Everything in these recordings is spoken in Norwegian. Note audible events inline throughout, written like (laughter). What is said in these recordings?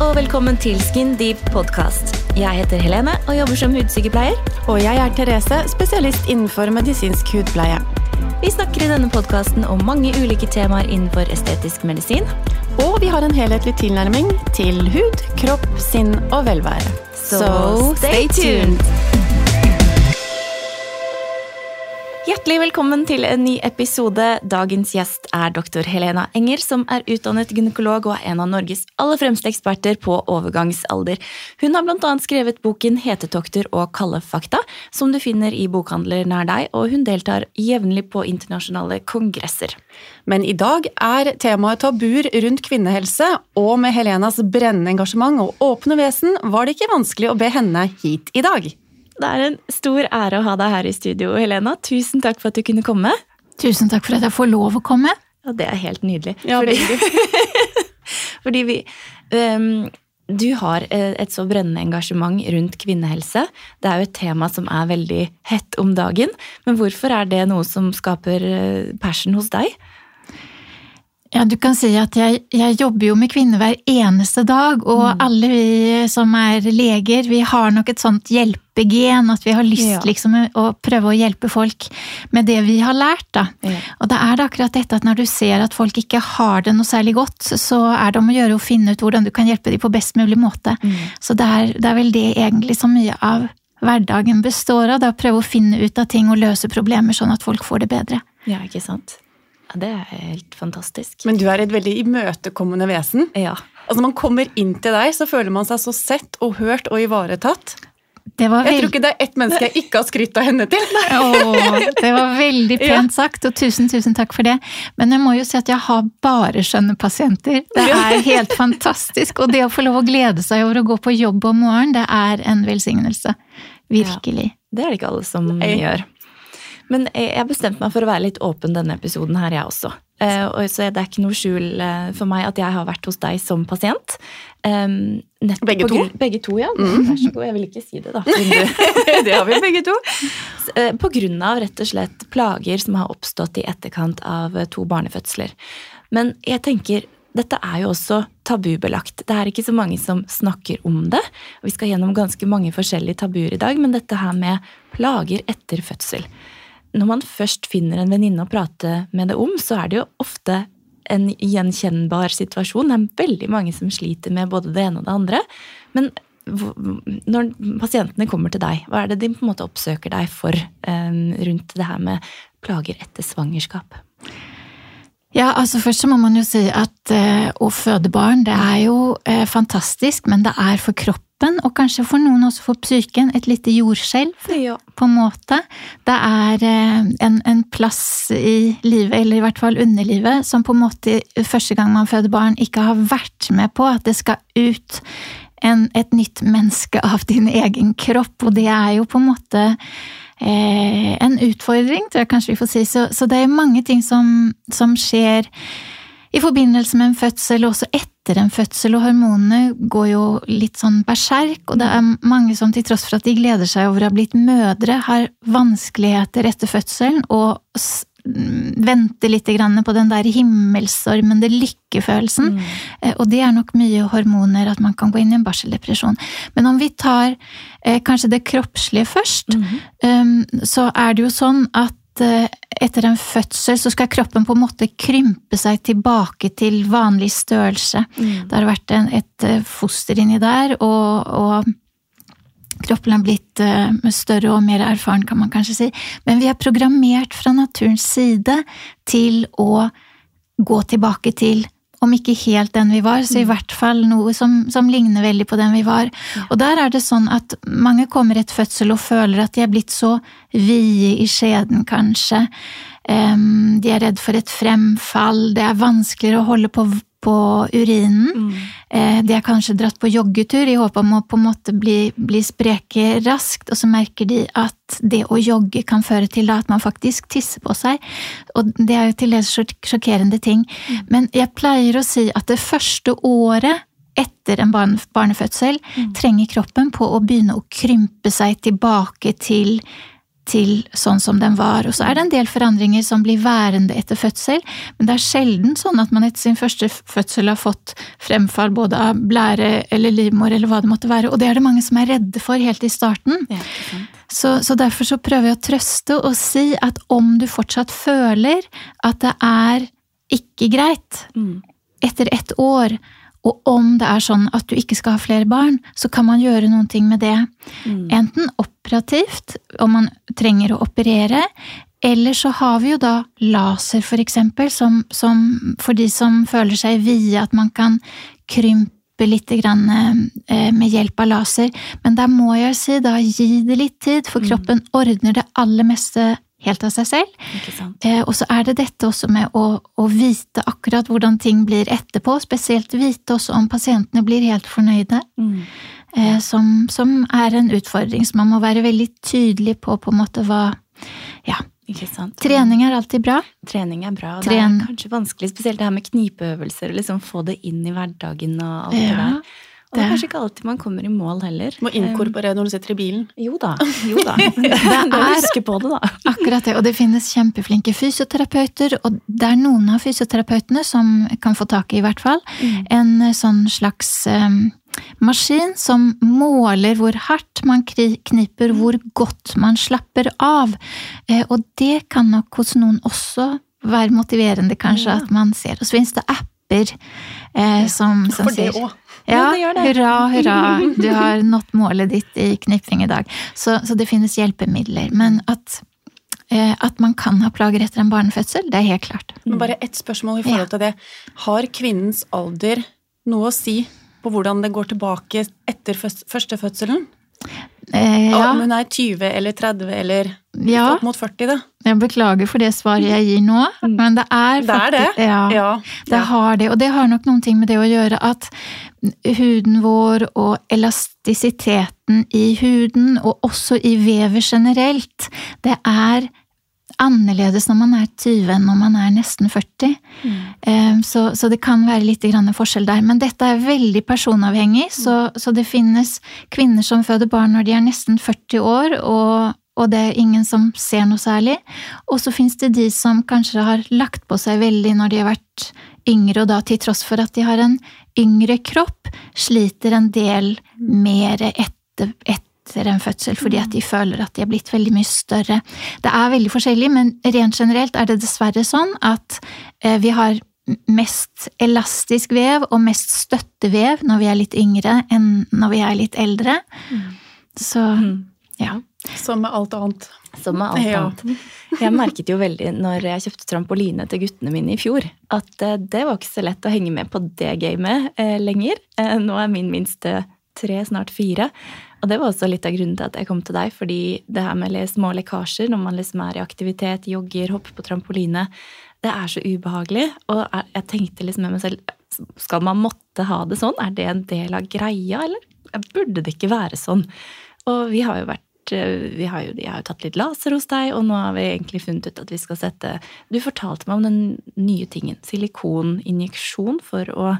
og velkommen til Skin Deep podkast. Jeg heter Helene og jobber som hudsykepleier. Og jeg er Therese, spesialist innenfor medisinsk hudpleie. Vi snakker i denne podkasten om mange ulike temaer innenfor estetisk medisin. Og vi har en helhetlig tilnærming til hud, kropp, sinn og velvære. Så stay tuned! Hjertelig velkommen til en ny episode. Dagens gjest er doktor Helena Enger, som er utdannet gynekolog og er en av Norges aller fremste eksperter på overgangsalder. Hun har bl.a. skrevet boken Hetetokter og kalde fakta, som du finner i bokhandler nær deg, og hun deltar jevnlig på internasjonale kongresser. Men i dag er temaet tabuer rundt kvinnehelse, og med Helenas brennende engasjement og åpne vesen var det ikke vanskelig å be henne hit i dag. Det er en stor ære å ha deg her i studio, Helena. Tusen takk for at du kunne komme. Tusen takk for at jeg får lov å komme. Ja, Det er helt nydelig. Ja, fordi, (laughs) fordi vi um, Du har et så brennende engasjement rundt kvinnehelse. Det er jo et tema som er veldig hett om dagen. Men hvorfor er det noe som skaper eh, passion hos deg? Ja, du kan si at jeg, jeg, jobber jo med kvinner hver eneste dag, og mm. alle vi som er leger, vi har nok et sånt hjelpegen, at vi har lyst ja. liksom å prøve å hjelpe folk med det vi har lært. da. Ja. Og da er det akkurat dette at når du ser at folk ikke har det noe særlig godt, så er det om å gjøre å finne ut hvordan du kan hjelpe dem på best mulig måte. Mm. Så det er, det er vel det egentlig så mye av hverdagen består av, å prøve å finne ut av ting og løse problemer sånn at folk får det bedre. Ja, ikke sant. Ja, Det er helt fantastisk. Men du er et veldig imøtekommende vesen. Ja. Altså Når man kommer inn til deg, så føler man seg så sett og hørt og ivaretatt. jeg tror ikke det er ett menneske jeg ikke har skrytt av henne til. Åh, det var veldig (laughs) pent sagt, og tusen, tusen takk for det. Men jeg må jo si at jeg har bare skjønne pasienter. Det er helt fantastisk. Og det å få lov å glede seg over å gå på jobb om morgenen, det er en velsignelse. Virkelig. Ja, det er det ikke alle som gjør. Men jeg bestemte meg for å være litt åpen denne episoden her, jeg også. Uh, så det er ikke noe skjul uh, for meg at jeg har vært hos deg som pasient. Um, begge to? Begge to, ja. Mm. Vær så god. Jeg vil ikke si det, da. (laughs) (laughs) det har vi begge to. Uh, på grunn av rett og slett plager som har oppstått i etterkant av to barnefødsler. Men jeg tenker dette er jo også tabubelagt. Det er ikke så mange som snakker om det. Vi skal gjennom ganske mange forskjellige tabuer i dag, men dette her med plager etter fødsel når man først finner en venninne å prate med det om, så er det jo ofte en gjenkjennbar situasjon. Det er veldig mange som sliter med både det ene og det andre. Men når pasientene kommer til deg, hva er det de på en måte oppsøker deg for um, rundt det her med plager etter svangerskap? Ja, altså Først så må man jo si at uh, å føde barn det er jo uh, fantastisk, men det er for kroppen kroppen, og kanskje for noen også for psyken, et lite jordskjelv, ja. på en måte. Det er eh, en, en, plass i livet, eller i hvert fall underlivet, som på en måte første gang man føder barn, ikke har vært med på at det skal ut en, et nytt menneske av din egen kropp, og det er jo på en måte eh, en utfordring, tror jeg kanskje vi får si. Så, så det er mange ting som, som skjer i forbindelse med en fødsel, og også etter en fødsel, og hormonene går jo litt sånn berserk, og det er mange som til tross for at de gleder seg over å ha blitt mødre, har vanskeligheter etter fødselen og venter litt på den der himmelsormende lykkefølelsen. Mm. Eh, og det er nok mye hormoner, at man kan gå inn i en barseldepresjon. Men om vi tar eh, kanskje det kroppslige først, mm. um, så er det jo sånn at Eh, etter en fødsel så skal kroppen på en måte krympe seg tilbake til vanlig størrelse. Mm. Det har vært en, et eh, foster inni der, og, og kroppen har blitt uh, større og mer erfaren, kan man kanskje si. Men vi er programmert fra naturens side til å gå tilbake til om ikke helt den vi var, så i mm. hvert fall noe som, som ligner veldig på den vi var. Ja. Og der er det sånn at mange kommer etter fødsel og føler at de er blitt så vide i skjeden, kanskje. Um, de er redd for et fremfall, det er vanskeligere å holde på på urinen. Mm. Eh, de har kanskje dratt på joggetur i håp om å på en måte bli, bli, spreke raskt, og så merker de at det å jogge kan føre til at man faktisk tisser på seg. Og det er jo til dels sjokkerende ting. Mm. Men jeg pleier å si at det første året etter en barnefødsel mm. trenger kroppen på å begynne å krympe seg tilbake til til sånn som den var. Og så er det en del forandringer som blir værende etter fødsel, men det er sjelden sånn at man etter sin første fødsel har fått fremfall både av blære eller livmor eller hva det måtte være, og det er det mange som er redde for helt i starten. Ja, så, så, derfor så prøver jeg å trøste og si at om du fortsatt føler at det er ikke greit mm. etter ett år, og om det er sånn at du ikke skal ha flere barn, så kan man gjøre noen ting med det. Mm. Enten operativt, om man trenger å operere, eller så har vi jo da laser, for eksempel, som, som for de som føler seg vide, at man kan krympe litt grann, eh, med hjelp av laser. Men der må jeg si, da gi det litt tid, for mm. kroppen ordner det aller meste helt av seg selv. Eh, og så er det dette også med å, å, vite akkurat hvordan ting blir etterpå, spesielt vite også om pasientene blir helt fornøyde. Mm. Eh, som, som, er en utfordring, så man må være veldig tydelig på på en måte hva Ja. Trening er alltid bra. Trening er bra, og Tren... det er kanskje vanskelig, spesielt det her med knipeøvelser, liksom få det inn i hverdagen og alt ja. det der. Og det er kanskje ikke alltid man kommer i mål heller. Må inkorporere når du sitter i bilen. Jo da. Jo da. (laughs) det er på det, da. akkurat det. Og det finnes kjempeflinke fysioterapeuter, og det er noen av fysioterapeutene som kan få tak i, i hvert fall, mm. en eh, sånn slags um, maskin som måler hvor hardt man kniper, hvor godt man slapper av. Eh, og det kan nok hos noen også være motiverende, kanskje, ja. at man ser. Og så finnes det apper eh, som, som For det òg. Ja, ja hurra, hurra, (laughs) du har nådd målet ditt i knipring i dag. Så, så det finnes hjelpemidler. Men at, eh, at man kan ha plager etter en barnefødsel, det er helt klart. Men bare ett spørsmål i forhold til det. Har kvinnens alder noe å si på hvordan det går tilbake etter første fødselen? Eh, ja. Om hun er 20 eller 30 eller ja. opp mot 40, da. Jeg beklager for det svaret jeg gir nå, mm. men det er faktisk Det er det. Ja, ja. det har det. Og det har nok noen ting med det å gjøre at huden vår og elastisiteten i huden, og også i vevet generelt, det er annerledes når man er 20 enn når man er nesten 40. Mm. Eh, så, så, det kan være litt forskjell der. Men dette er veldig personavhengig, så, så, det finnes kvinner som føder barn når de er nesten 40 år, og, og det er ingen som ser noe særlig. Og så finnes det de som kanskje har lagt på seg veldig når de har vært yngre, og da til tross for at de har en yngre kropp, sliter en del mer etter, etter etter en fødsel fordi at de føler at de er blitt veldig mye større. Det er veldig forskjellig, men rent generelt er det dessverre sånn at eh, vi har mest elastisk vev og mest støttevev når vi er litt yngre enn når vi er litt eldre. Mm. Så mm. ja. Som med alt annet. Som med alt ja. annet. Jeg merket jo veldig når jeg kjøpte trampoline til guttene mine i fjor, at eh, det var ikke så lett å henge med på det gamet eh, lenger. Nå er min minste tre, snart fire. Og det var også litt av grunnen til at jeg kom til deg, fordi det her med små lekkasjer når man liksom er i aktivitet, jogger, hopper på trampoline, det er så ubehagelig. Og jeg tenkte liksom med meg selv, skal man måtte ha det sånn? Er det en del av greia, eller burde det ikke være sånn? Og vi har jo vært vi har jo, jeg har jo tatt litt laser hos deg, og nå har vi egentlig funnet ut at vi skal sette Du fortalte meg om den nye tingen, silikoninjeksjon, for å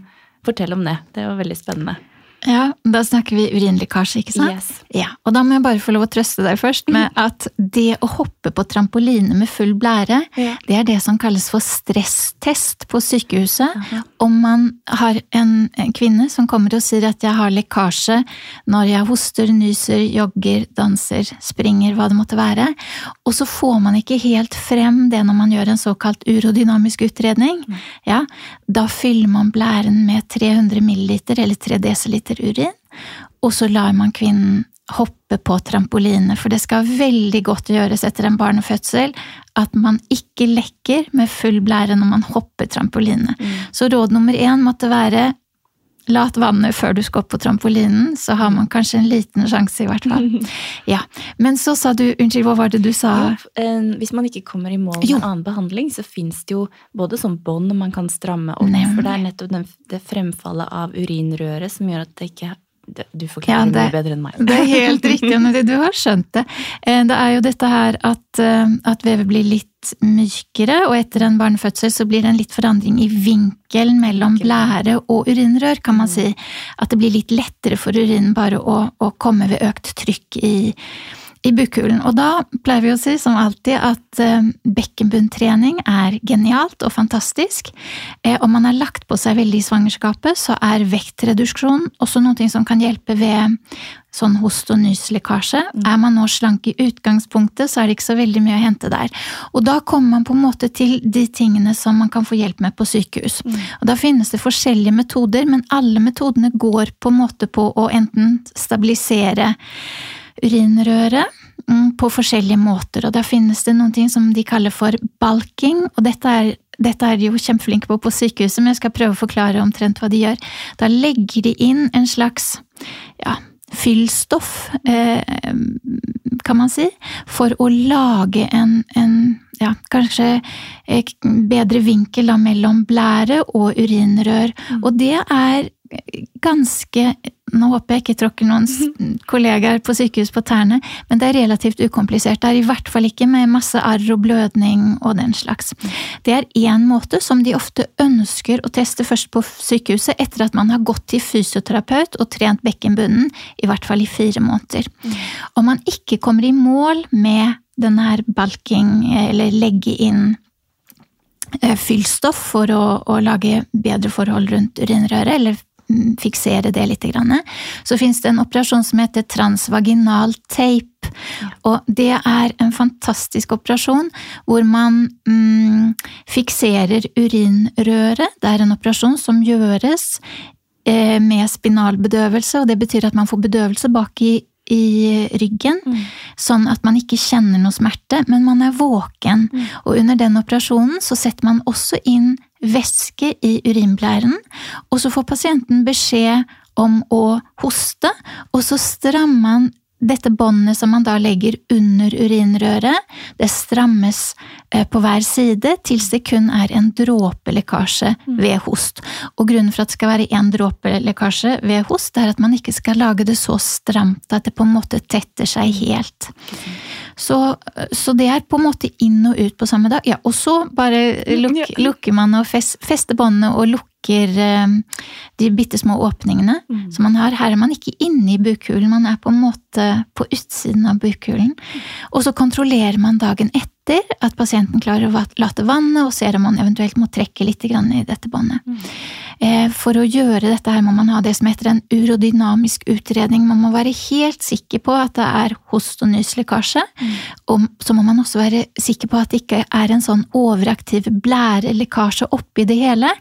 fortelle om det. Det var veldig spennende. Ja, da snakker vi urinlekkasje, ikke sant? Yes. Ja, Og da må jeg bare få lov å trøste deg først (laughs) med at det å hoppe på trampoline med full blære, ja. det er det som kalles for stresstest på sykehuset. Aha. Om man har en, en, kvinne som kommer og sier at jeg har lekkasje når jeg hoster, nyser, jogger, danser, springer, hva det måtte være, og så får man ikke helt frem det når man gjør en såkalt urodynamisk utredning, mm. ja, da fyller man blæren med 300 milliliter eller 3 desiliter liter urin, og så lar man kvinnen hoppe på trampoline, for det skal veldig godt gjøres etter en barnefødsel at man ikke lekker med full blære når man hopper trampoline. Mm. Så råd nummer én måtte være lat vannet før du skal opp på trampolinen, så har man kanskje en liten sjanse, i hvert fall. (laughs) Ja. Men så sa du Unnskyld, hva var det du sa? Jo, hvis man ikke kommer i mål med jo. annen behandling, så fins det jo både sånn bånd man kan stramme opp, Nemlig. for det er nettopp det fremfallet av urinrøret som gjør at det ikke du forklarer ja, det mye bedre enn meg. Det er helt (laughs) riktig, Anette. Du har skjønt det. Eh, det er jo dette her at, eh, at vevet blir litt mykere, og etter en barnefødsel så blir det en litt forandring i vinkelen mellom blære og urinrør, kan man mm. si. At det blir litt lettere for urinen bare å, å komme ved økt trykk i, i bukhulen. Og da pleier vi å si som alltid at eh, bekkenbunntrening er genialt og fantastisk. Eh, om man har lagt på seg veldig i svangerskapet, så er vektreduksjon også noe som kan hjelpe ved sånn host- og nyslekkasje. Mm. Er man nå slank i utgangspunktet, så er det ikke så veldig mye å hente der. Og da kommer man på en måte til de tingene som man kan få hjelp med på sykehus. Mm. Og da finnes det forskjellige metoder, men alle metodene går på en måte på å enten stabilisere urinrøret mm, på forskjellige måter, og da finnes det noen ting som de kaller for balking, og dette er, dette er de jo kjempeflinke på på sykehuset, men jeg skal prøve å forklare omtrent hva de gjør. Da legger de inn en slags ja, fyllstoff, eh, kan man si, for å lage en, en ja, kanskje bedre vinkel da, mellom blære og urinrør. Mm. Og det er ganske Nå håper jeg ikke tråkker noen kollegaer på sykehus på tærne, men det er relativt ukomplisert. Det er i hvert fall ikke med masse arr og blødning og den slags. Det er én måte som de ofte ønsker å teste først på sykehuset, etter at man har gått til fysioterapeut og trent bekkenbunnen, i hvert fall i fire måneder. Om man ikke kommer i mål med denne balking, eller legge inn eh, fyllstoff for å, å, lage bedre forhold rundt urinrøret, eller fiksere det litt. Så fins det en operasjon som heter transvaginal tape. Og det er en fantastisk operasjon hvor man mm, fikserer urinrøret. Det er en operasjon som gjøres eh, med spinalbedøvelse, og det betyr at man får bedøvelse bak i i ryggen, mm. sånn at man ikke kjenner noe smerte, men man er våken. Mm. Og under den operasjonen så setter man også inn væske i urinblæren, og så får pasienten beskjed om å hoste, og så strammer man dette båndet som man da legger under urinrøret, det strammes eh, på hver side til det kun er en dråpelekkasje mm. ved host. Og grunnen for at det skal være én dråpelekkasje ved host, er at man ikke skal lage det så stramt at det på en måte tetter seg helt. Så, så, det er på en måte inn og ut på samme dag. Ja, og så bare luk, lukker man og fest, fester båndet og lukker eh, de bitte små åpningene mm. som man har. Her er man ikke inne i bukhulen, man er på en måte på utsiden av bukhulen. Og så kontrollerer man dagen etter at pasienten klarer å late vannet, og ser om man eventuelt må trekke litt i dette båndet. Mm. Eh, for å gjøre dette her må man ha det som heter en urodynamisk utredning. Man må være helt sikker på at det er host- og nyslekkasje. Mm. Og så må man også være sikker på at det ikke er en sånn overaktiv blærelekkasje oppi det hele.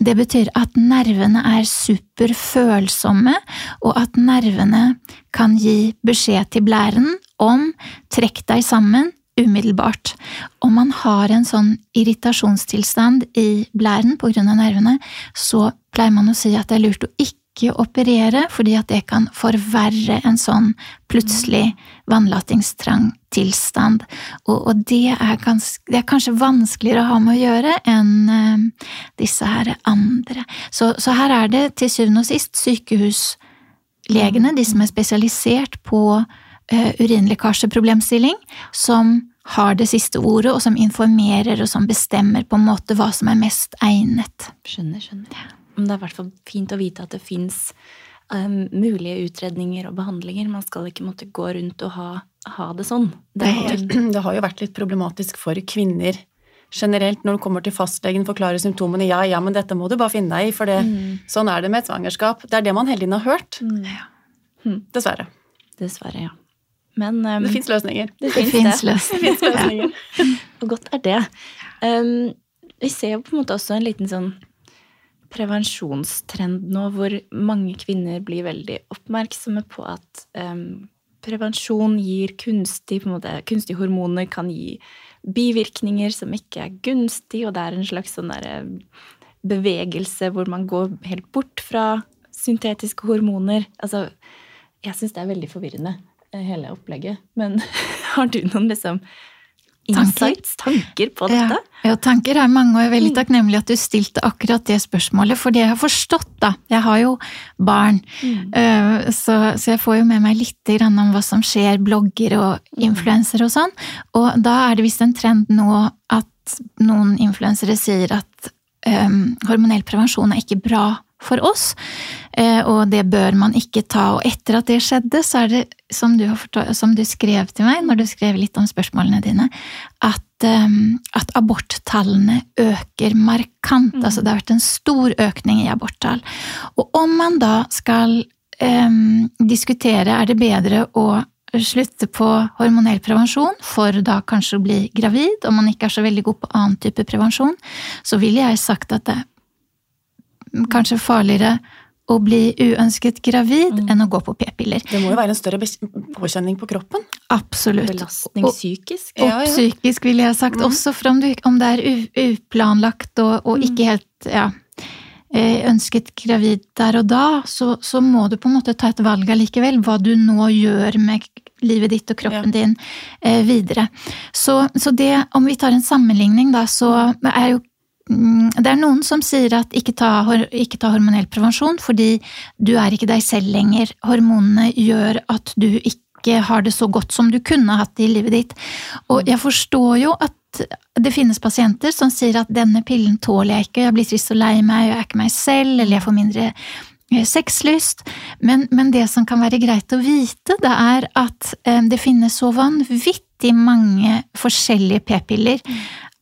Det, det betyr at nervene er superfølsomme, og at nervene kan gi beskjed til blæren om trekk deg sammen, umiddelbart. Om man har en sånn irritasjonstilstand i blæren pga. nervene, så pleier man å si at det er lurt å ikke operere, fordi at det kan forverre en sånn plutselig vannlatingstrang tilstand. Og, og det, er ganske, det, er kanskje vanskeligere å ha med å gjøre enn uh, disse her andre. Så, så her er det til syvende og sist sykehuslegene, de som er spesialisert på uh, urinlekkasjeproblemstilling som har det siste ordet, og som informerer og som bestemmer på en måte hva som er mest egnet. Skjønner, skjønner. Ja. Men det er i hvert fall fint å vite at det fins um, mulige utredninger og behandlinger. Man skal ikke måtte gå rundt og ha, ha det sånn. Det, det, (clears throat) det, har jo vært litt problematisk for kvinner generelt når du kommer til fastlegen, forklarer symptomene. Ja, ja, men dette må du bare finne deg i, for det, mm. sånn er det med et svangerskap. Det er det man hele tiden har hørt. Mm. Hm. Dessverre. Dessverre, ja. Men um, Det fins løsninger. Det, det fins løsninger. løsninger. (laughs) Og godt er det. Um, vi ser jo på en måte også en liten sånn prevensjonstrend nå, hvor mange kvinner blir veldig oppmerksomme på at um, prevensjon gir kunstig, måte, kunstige hormoner kan gi bivirkninger som ikke er gunstig, og det er en slags sånn derre bevegelse hvor man går helt bort fra syntetiske hormoner. Altså, jeg syns det er veldig forvirrende hele opplegget. Men (laughs) har du noen liksom insights, tanker på dette? Ja, ja, tanker er mange, og jeg er veldig mm. takknemlig at du stilte akkurat det spørsmålet. For det jeg har forstått, da Jeg har jo barn, mm. Eh, så, så, jeg får jo med meg litt om hva som skjer, blogger og mm. influensere og sånn. Og da er det visst en trend nå at noen influensere sier at um, hormonell prevensjon er ikke bra for oss, eh, og det bør man ikke ta. Og etter at det skjedde, så er det, som du, fortalt, som du skrev til meg når du skrev litt om spørsmålene dine, at, um, at aborttallene øker markant. Mm. Altså det har vært en stor økning i aborttall. Og om man da skal um, diskutere er det bedre å slutte på hormonell prevensjon for da kanskje å bli gravid, om man ikke er så veldig god på annen type prevensjon, så ville jeg sagt at det kanskje farligere å bli uønsket gravid mm. enn å gå på p-piller. Det må jo være en større påkjenning på kroppen? Absolutt. Belastning psykisk? Og, og ja, ja. psykisk, ville jeg sagt. Mm. Også for om, du, om, det er uplanlagt og, og mm. ikke helt ja, Eh, ønsket gravid der og da, så, så, må du på en måte ta et valg allikevel. Hva du nå gjør med livet ditt og kroppen ja. din eh, videre. Så, så, det, om vi tar en sammenligning, da, så er jo det er noen som sier at ikke ta, ikke ta hormonell prevensjon fordi du er ikke deg selv lenger. Hormonene gjør at du ikke har det så godt som du kunne hatt det i livet ditt. Og jeg forstår jo at det finnes pasienter som sier at denne pillen tåler jeg ikke, jeg blir trist og lei meg, jeg er ikke meg selv, eller jeg får mindre eh, sexlyst. Men, men, det som kan være greit å vite, det er at eh, det finnes så vanvittig mange forskjellige p-piller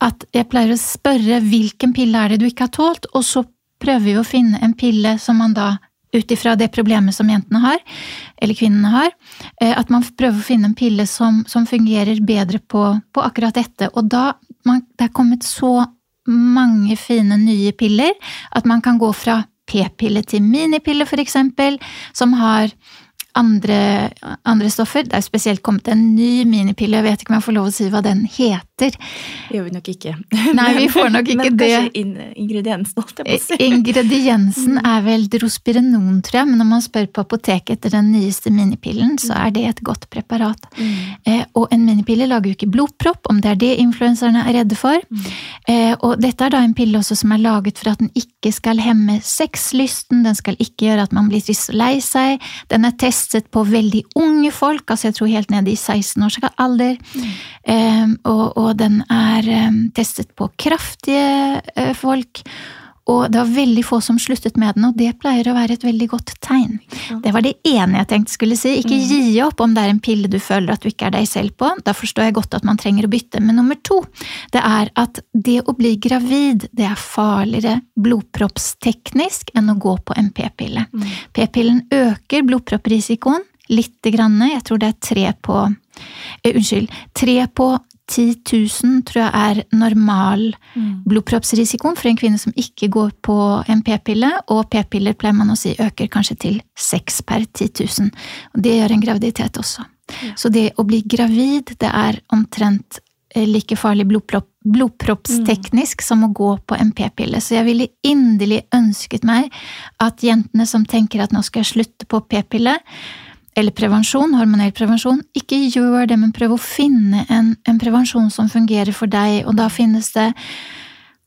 at jeg pleier å spørre hvilken pille er det du ikke har tålt, og så prøver vi å finne en pille som man da ut ifra det problemet som jentene har, eller kvinnene har, eh, at man prøver å finne en pille som, som fungerer bedre på, på, akkurat dette. Og da man, det er kommet så mange fine nye piller at man kan gå fra p-pille til minipille, eksempel, som har andre, andre, stoffer. Det er spesielt kommet en ny minipille, jeg vet ikke om jeg får lov å si hva den heter. Det gjør vi nok ikke. (laughs) Nei, vi får nok ikke men det. Men kanskje ingrediensen, holdt jeg på å si. Ingrediensen er vel drospirenon, tror jeg, men når man spør på apoteket etter den nyeste minipillen, så er det et godt preparat. Mm. Eh, og en minipille lager jo ikke blodpropp, om det er det influenserne er redde for. Mm. Eh, og dette er da en pille også som er laget for at den ikke skal hemme sexlysten, den skal ikke gjøre at man blir trist og lei seg, den er test testet på veldig unge folk, altså jeg tror helt ned i 16 års alder. Mm. Um, og, og, den er um, testet på kraftige uh, folk. Og det var veldig få som sluttet med den, og det pleier å være et veldig godt tegn. Det var det ene jeg tenkte skulle si. Ikke mm. gi opp om det er en pille du føler at du ikke er deg selv på. Da forstår jeg godt at man trenger å bytte. Men nummer to, det er at det å bli gravid, det er farligere blodproppsteknisk enn å gå på en p-pille. Mm. P-pillen øker blodpropprisikoen lite grann. Jeg tror det er tre på uh, Unnskyld. Tre på 10 000 tror jeg er normal mm. blodproppsrisikoen for en kvinne som ikke går på en p-pille, og p-piller pleier man å si øker kanskje til 6 per 10 000. Og det gjør en graviditet også. Ja. Så det å bli gravid, det er omtrent eh, like farlig blodpropp, blodproppsteknisk mm. som å gå på en p-pille. Så jeg ville inderlig ønsket meg at jentene som tenker at nå skal jeg slutte på p-pille, eller prevensjon, hormonell prevensjon, ikke gjør det, men prøv å finne en, en, prevensjon som fungerer for deg, og da finnes det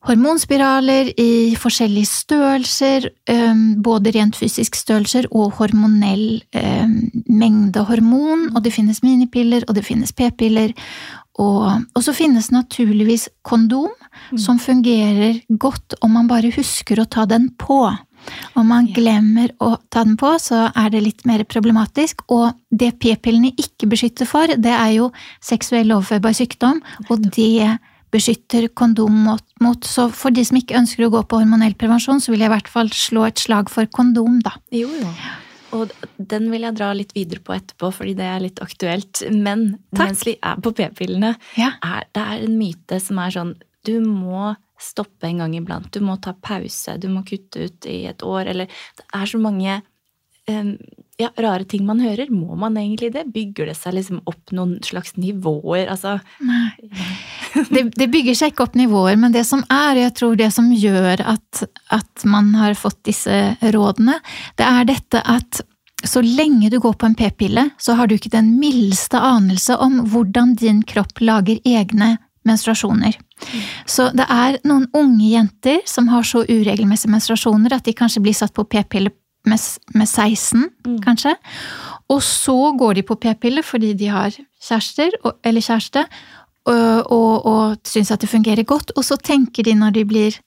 hormonspiraler i forskjellige størrelser, både rent fysisk størrelser og hormonell mengde hormon, og det finnes minipiller, og det finnes p-piller, og, og, så finnes naturligvis kondom, mm. som fungerer godt om man bare husker å ta den på. Om man glemmer å ta den på, så er det litt mer problematisk. Og det p-pillene ikke beskytter for, det er jo seksuell overførbar sykdom, og det beskytter kondom mot. Så for de som ikke ønsker å gå på hormonell prevensjon, så vil jeg i hvert fall slå et slag for kondom, da. Jo, jo. Og den vil jeg dra litt videre på etterpå, fordi det er litt aktuelt. Men Takk. mens vi er på p-pillene, ja. er det er en myte som er sånn Du må stoppe en gang iblant. Du må ta pause, du må kutte ut i et år, eller Det er så mange um, ja, rare ting man hører. Må man egentlig det? Bygger det seg liksom opp noen slags nivåer? Altså Nei. det, det, bygger seg ikke opp nivåer, men det som er, jeg tror det som gjør at, at man har fått disse rådene, det er dette at så lenge du går på en p-pille, så har du ikke den mildeste anelse om hvordan din kropp lager egne menstruasjoner. Så det er noen unge jenter som har så uregelmessige menstruasjoner at de kanskje blir satt på p-pille med, med, 16, mm. kanskje. Og så går de på p-pille fordi de har kjærester, eller kjæreste, og, og, og syns at det fungerer godt. Og så tenker de når de blir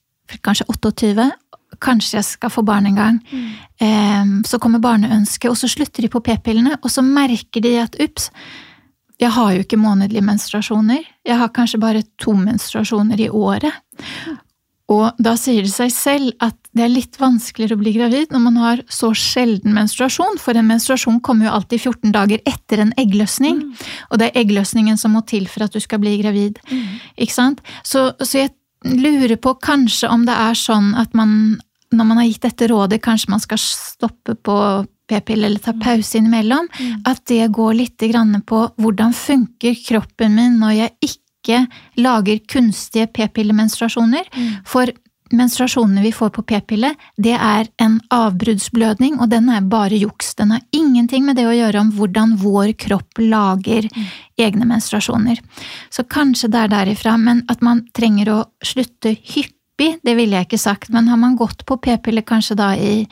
kanskje 28, kanskje jeg skal få barn en gang. Mm. Så kommer barneønsket, og så slutter de på p-pillene, og så merker de at ups, jeg har jo ikke månedlige menstruasjoner. Jeg har kanskje bare to menstruasjoner i året. Og da sier det seg selv at det er litt vanskeligere å bli gravid når man har så sjelden menstruasjon, for en menstruasjon kommer jo alltid 14 dager etter en eggløsning. Mm. Og det er eggløsningen som må til for at du skal bli gravid. Mm. Ikke sant? Så, så, jeg lurer på kanskje om det er sånn at man, når man har gitt dette rådet, kanskje man skal stoppe på p-pille eller ta mm. pause innimellom, mm. at det går litt på hvordan funker kroppen min når jeg ikke lager kunstige p-pillemenstruasjoner. Mm. For menstruasjonene vi får på p-pille, det er en avbruddsblødning, og den er bare juks. Den har ingenting med det å gjøre om hvordan vår kropp lager mm. egne menstruasjoner. Så kanskje det er derifra, men at man trenger å slutte hyppig, det ville jeg ikke sagt, men har man gått på p-pille kanskje da i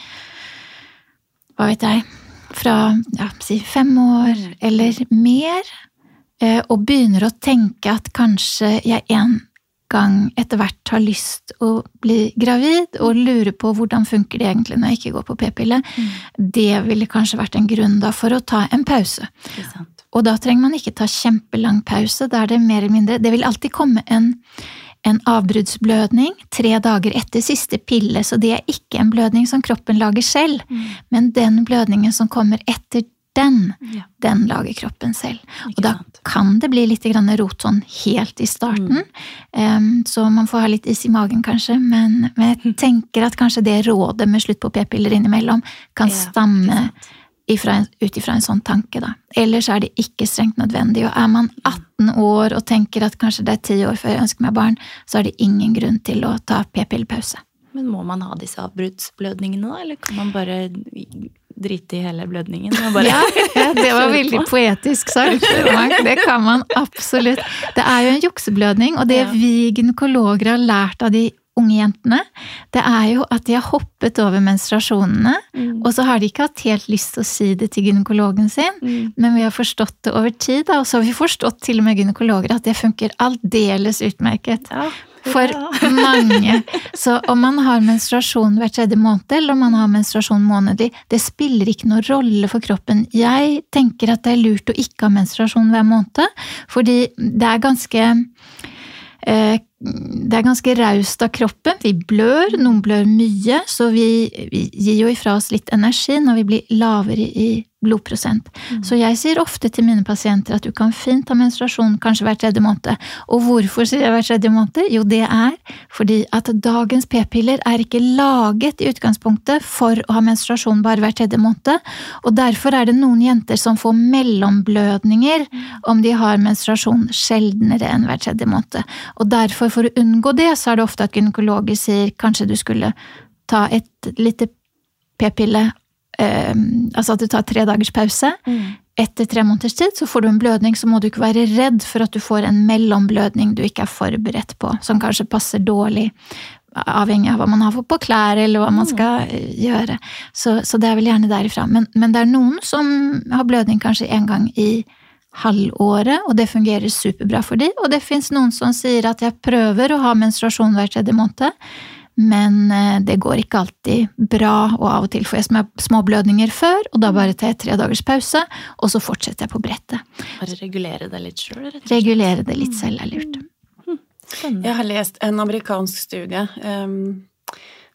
hva vet jeg, fra ja, si fem år eller mer, eh, og begynner å tenke at kanskje jeg en gang etter hvert har lyst å bli gravid, og lurer på hvordan funker det egentlig når jeg ikke går på p-pille, mm. det ville kanskje vært en grunn da for å ta en pause. Og da trenger man ikke ta kjempelang pause, da er det mer eller mindre Det vil alltid komme en en avbruddsblødning tre dager etter siste pille, så det er ikke en blødning som kroppen lager selv, mm. men den blødningen som kommer etter den, ja. den lager kroppen selv. Ikke og da sant? kan det bli litt rot sånn helt i starten, mm. um, så man får ha litt is i magen kanskje, men, men jeg (laughs) tenker at kanskje det rådet med slutt på p-piller innimellom kan ja, stamme ut ifra en sånn tanke, da. Ellers er det ikke strengt nødvendig. Og er man 18 år og tenker at kanskje det er ti år før jeg ønsker meg barn, så er det ingen grunn til å ta p-pillepause. Men må man ha disse avbruddsblødningene, da, eller kan man bare drite i hele blødningen? (laughs) (laughs) Ja, det var veldig poetisk sagt. Det kan man absolutt. Det er jo en jukseblødning, og det vi gynekologer har lært av de unge jentene, det er jo at de har hoppet over menstruasjonene, mm. og så har de ikke hatt helt lyst til å si det til gynekologen sin, mm. men vi har forstått det over tid, og så har vi forstått til og med gynekologer at det funker aldeles utmerket. Ja. For (laughs) mange. Så om man har menstruasjon hver tredje måned, eller om man har menstruasjon månedlig, det spiller ikke noen rolle for kroppen. Jeg tenker at det er lurt å ikke ha menstruasjon hver måned, fordi det er ganske eh, det er ganske raust av kroppen. Vi blør, noen blør mye, så vi, vi, gir jo ifra oss litt energi når vi blir lavere i blodprosent. Mm. Så jeg sier ofte til mine pasienter at du kan fint ha menstruasjon kanskje hver tredje måned. Og hvorfor sier jeg hver tredje måned? Jo, det er fordi at dagens p-piller er ikke laget i utgangspunktet for å ha menstruasjon bare hver tredje måned, og derfor er det noen jenter som får mellomblødninger mm. om de har menstruasjon sjeldnere enn hver tredje måned. Og derfor, for å unngå det, så er det ofte at gynekologer sier kanskje du skulle ta et lite p-pille eh, Altså at du tar tre dagers pause. Mm. Etter tre måneders tid så får du en blødning, så må du ikke være redd for at du får en mellomblødning du ikke er forberedt på, som kanskje passer dårlig. Avhengig av hva man har på klær, eller hva man mm. skal eh, gjøre. Så, så det er vel gjerne derifra. Men, men, det er noen som har blødning kanskje en gang i halvåret, og det fungerer superbra for dem. Og det fins noen som sier at jeg prøver å ha menstruasjon hver tredje måned men eh, det går ikke alltid bra, og av og til får jeg små blødninger før, og da bare tar jeg tre dagers pause, og så fortsetter jeg på brettet. Bare regulere det litt sjøl, rett og slett? Regulere det litt selv er lurt. Spennende. Jeg har lest en amerikansk studie um,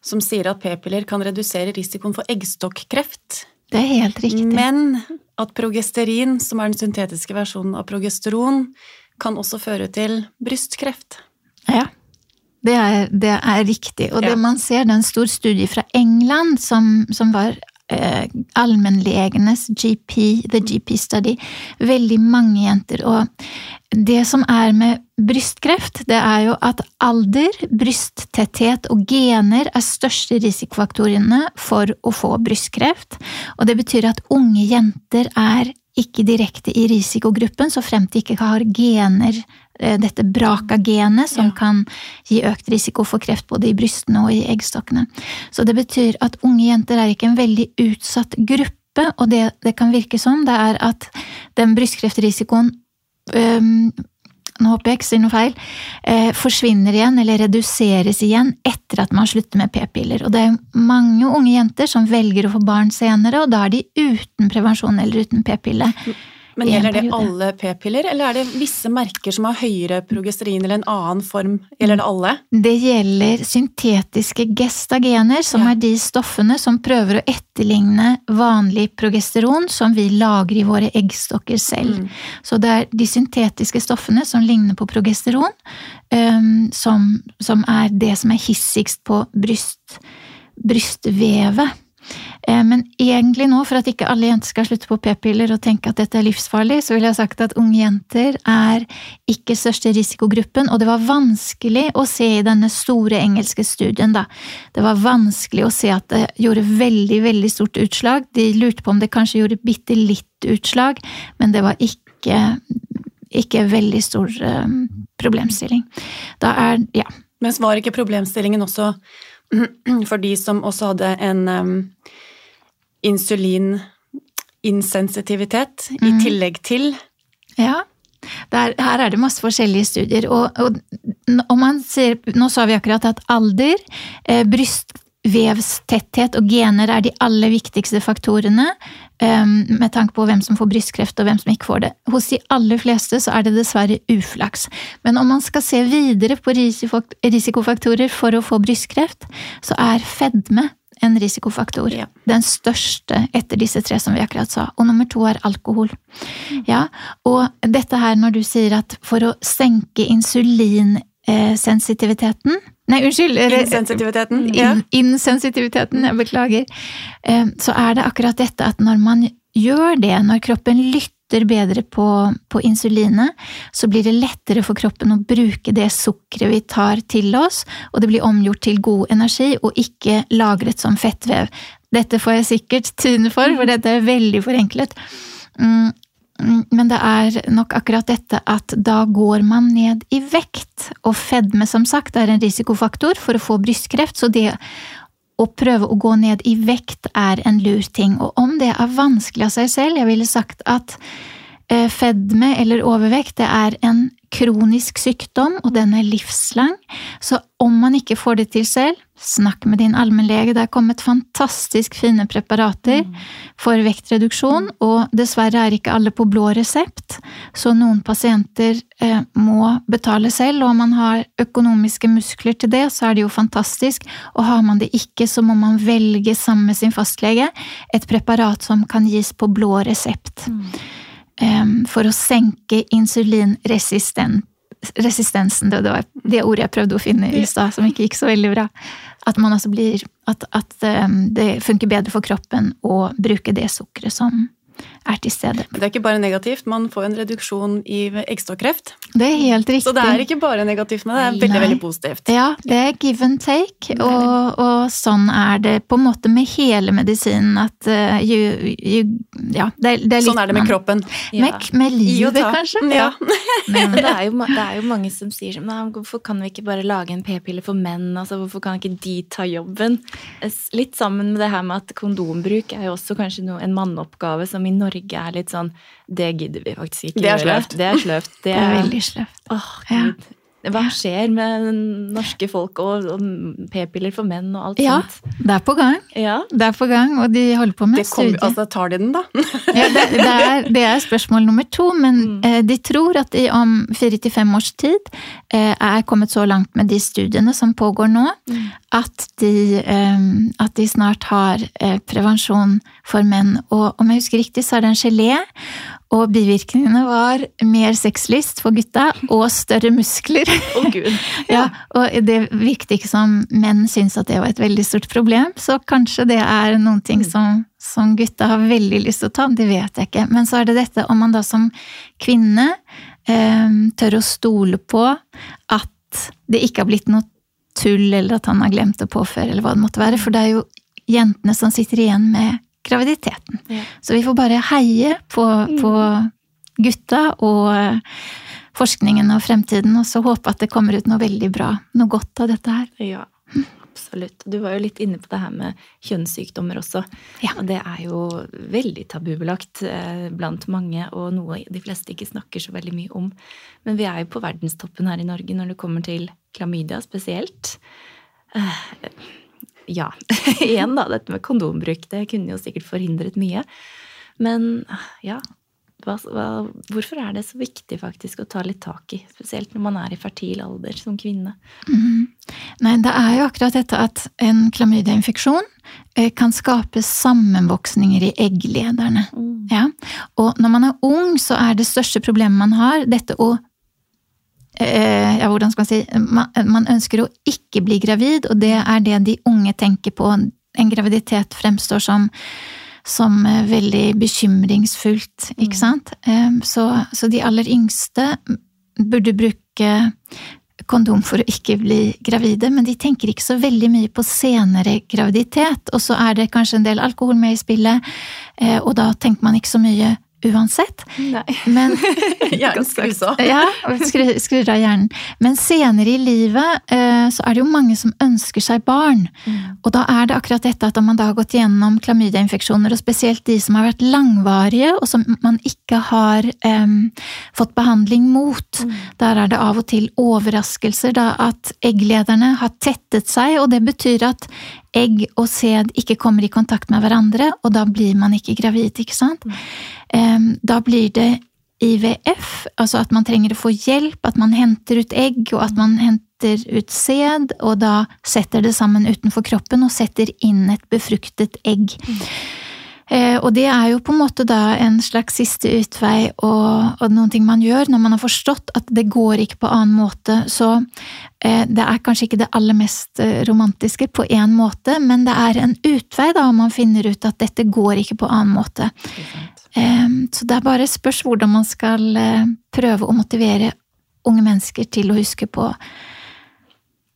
som sier at p-piller kan redusere risikoen for eggstokkreft. Det er helt riktig. Men at progesterin, som er den syntetiske versjonen av progesteron, kan også føre til brystkreft. Ja. Det er, det er riktig. Og det man ser, det er en stor studie fra England som, som var eh, allmennlegenes GP, the GP study. Veldig mange jenter. Og det som er med brystkreft, det er jo at alder, brysttetthet og gener er største risikofaktorene for å få brystkreft. Og det betyr at unge jenter er ikke direkte i risikogruppen, så fremt de ikke har gener Eh, dette braka-genet, som ja. kan gi økt risiko for kreft både i brystene og i eggstokkene. Så det betyr at unge jenter er ikke en veldig utsatt gruppe, og det det kan virke som, det er at den brystkreftrisikoen øhm, nå håper jeg ikke sier noe feil, eh, forsvinner igjen eller reduseres igjen etter at man slutter med p-piller. Og det er mange unge jenter som velger å få barn senere, og da er de uten prevensjon eller uten p-pille. Men gjelder det alle p-piller, eller er det visse merker som har høyere progesterin eller en annen form? Gjelder det alle? Det gjelder syntetiske gestagener, som ja. er de stoffene som prøver å etterligne vanlig progesteron som vi lager i våre eggstokker selv. Mm. Så det er de syntetiske stoffene som ligner på progesteron, um, som, som, er det som er hissigst på bryst, brystvevet. Eh, men egentlig nå, for at ikke alle jenter skal slutte på p-piller og tenke at dette er livsfarlig, så vil jeg sagt at unge jenter er ikke største risikogruppen, og det var vanskelig å se i denne store engelske studien, da. Det var vanskelig å se at det gjorde veldig, veldig stort utslag. De lurte på om det kanskje gjorde bitte litt utslag, men det var ikke, ikke veldig stor um, problemstilling. Da er ja. Men var ikke problemstillingen også (clears throat) for de som også hadde en insulininsensitivitet mm. i tillegg til Ja. Der, her er det masse forskjellige studier. Og, og, og man ser, nå sa vi akkurat at alder, eh, brystvevstetthet og gener er de aller viktigste faktorene eh, med tanke på hvem som får brystkreft og hvem som ikke får det. Hos de aller fleste så er det dessverre uflaks. Men om man skal se videre på risikofaktorer for å få brystkreft, så er fedme en risikofaktor. Ja. Den største etter disse tre som vi akkurat sa. Og nummer to er alkohol. Mm. Ja, og dette her når du sier at for å senke insulinsensitiviteten Nei, unnskyld! Insensitiviteten. Ja. Insensitiviteten, jeg beklager. Eh, så er det akkurat dette at når man gjør det, når kroppen lytter lytter bedre på, på, insulinet, så blir det lettere for kroppen å bruke det sukkeret vi tar til oss, og det blir omgjort til god energi og ikke lagret som fettvev. Dette får jeg sikkert tyne for, for dette er veldig forenklet. Mm, mm, men det er nok akkurat dette at da går man ned i vekt, og fedme som sagt er en risikofaktor for å få brystkreft, så det å prøve å gå ned i vekt er en lur ting, og om det er vanskelig av seg selv, jeg ville sagt at eh, fedme eller overvekt det er en kronisk sykdom, og den er livslang, så om man ikke får det til selv, snakk med din allmennlege. Det er kommet fantastisk fine preparater mm. for vektreduksjon, og dessverre er ikke alle på blå resept, så noen pasienter eh, må betale selv, og om man har økonomiske muskler til det, så er det jo fantastisk, og har man det ikke, så må man velge sammen med sin fastlege et preparat som kan gis på blå resept. Mm for å senke insulinresistensen. Det var det ordet jeg prøvde å finne i stad, som ikke gikk så veldig bra. At, man altså blir, at, at det funker bedre for kroppen å bruke det sukkeret som er til stede. Det er ikke bare negativt, man får en reduksjon i eggstokkreft. Det er helt riktig. Så det er ikke bare negativt, men det er veldig, Nei. veldig positivt. Ja, det er give and take, og, og, sånn er det på en måte med hele medisinen at uh, you, you, ja, det, det er litt, Sånn er det med kroppen. Ja. Med, med, livet, kanskje. Ja. (laughs) men det er, jo, det er, jo, mange som sier sånn Hvorfor kan vi ikke bare lage en p-pille for menn? Altså, hvorfor kan ikke de ta jobben? Litt sammen med det her med at kondombruk er jo også kanskje noe, en manneoppgave som i Norge Norge er litt sånn Det gidder vi faktisk ikke det er gjøre. Det er sløft. Det er, det er (laughs) veldig sløvt. Åh, Gud. Hva skjer med norske folk og, og p-piller for menn og alt ja, sånt? Det er på gang. Ja. Det er på gang, og de holder på med studier. Altså, tar de den, da? (laughs) ja, det, det, er, det, er, spørsmål nummer to, men mm. eh, de tror at de om fire til fem års tid eh, er kommet så langt med de studiene som pågår nå, mm. at, de, eh, at, de, snart har eh, prevensjon for menn. Og om jeg husker riktig, så er det en gelé. Og bivirkningene var mer sexlyst for gutta og større muskler. Oh, Gud. (laughs) ja, og det virket ikke som menn syntes at det var et veldig stort problem, så kanskje det er noen ting som, som gutta har veldig lyst til å ta, det vet jeg ikke. Men så er det dette om man da som kvinne eh, tør å stole på at det ikke har blitt noe tull, eller at han har glemt å påføre, eller hva det måtte være. For det er jo jentene som sitter igjen med graviditeten. Ja. Så vi får bare heie på, på gutta og eh, forskningen og fremtiden, og så håpe at det kommer ut noe veldig bra, noe godt av dette her. Ja. Absolutt. Du var jo litt inne på det her med kjønnssykdommer også. Ja. Og det er jo veldig tabubelagt eh, blant mange, og noe de fleste ikke snakker så veldig mye om. Men vi er jo på verdenstoppen her i Norge når det kommer til klamydia spesielt. Ja. (laughs) Igjen, da, dette med kondombruk. Det kunne jo sikkert forhindret mye. Men ja, hva, hva, hvorfor er det så viktig faktisk å ta litt tak i? Spesielt når man er i fertil alder som kvinne. Mm. Nei, det er jo akkurat dette at en klamydiainfeksjon eh, kan skape sammenvoksninger i egglederne. Mm. Ja? Og når man er ung, så er det største problemet man har, dette å ja, hvordan skal man si man, man ønsker å ikke bli gravid, og det er det de unge tenker på. En graviditet fremstår som som eh, veldig bekymringsfullt, ikke mm. sant. Så, så, de aller yngste burde bruke kondom for å ikke bli gravide, men de tenker ikke så veldig mye på senere graviditet. Og så er det kanskje en del alkohol med i spillet, eh, og da tenker man ikke så mye uansett. Nei. Men, (laughs) Hjernen skrus av. ja, skrur, skrur av hjernen. Men senere i livet eh, så er det jo mange som ønsker seg barn. Mm. Og da er det akkurat dette at om man da har gått gjennom klamydiainfeksjoner, og spesielt de som har vært langvarige, og som man ikke har um, fått behandling mot, mm. der er det av og til overraskelser da at egglederne har tettet seg, og det betyr at egg og sæd ikke kommer i kontakt med hverandre, og da blir man ikke gravid, ikke sant? Mm. Da blir det IVF, altså at man trenger å få hjelp, at man henter ut egg, og at man henter ut sæd, og da setter det sammen utenfor kroppen og setter inn et befruktet egg. Mm. Eh, og det er jo på en måte da en slags siste utvei og, og noen ting man gjør når man har forstått at det går ikke på annen måte. Så eh, det er kanskje ikke det aller mest eh, romantiske på én måte, men det er en utvei da om man finner ut at dette går ikke på annen måte. Så det er bare spørs hvordan man skal prøve å motivere unge mennesker til å huske på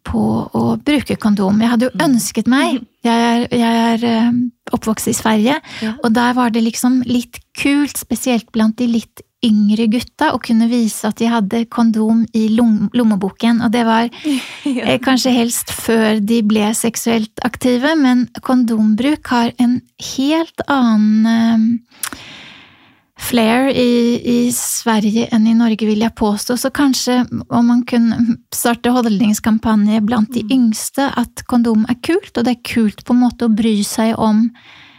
på å bruke kondom. Jeg hadde jo mm. ønsket meg Jeg er, jeg er eh, oppvokst i Sverige, ja. og der var det liksom litt kult, spesielt blant de litt yngre gutta, å kunne vise at de hadde kondom i lommeboken. Og det var. (laughs) Eh, kanskje helst før de ble seksuelt aktive, men kondombruk har en helt annen eh, flair i, i, Sverige enn i Norge, vil jeg påstå. Så kanskje om man kunne starte holdningskampanje blant de mm. yngste, at kondom er kult, og det er kult på en måte å bry seg om,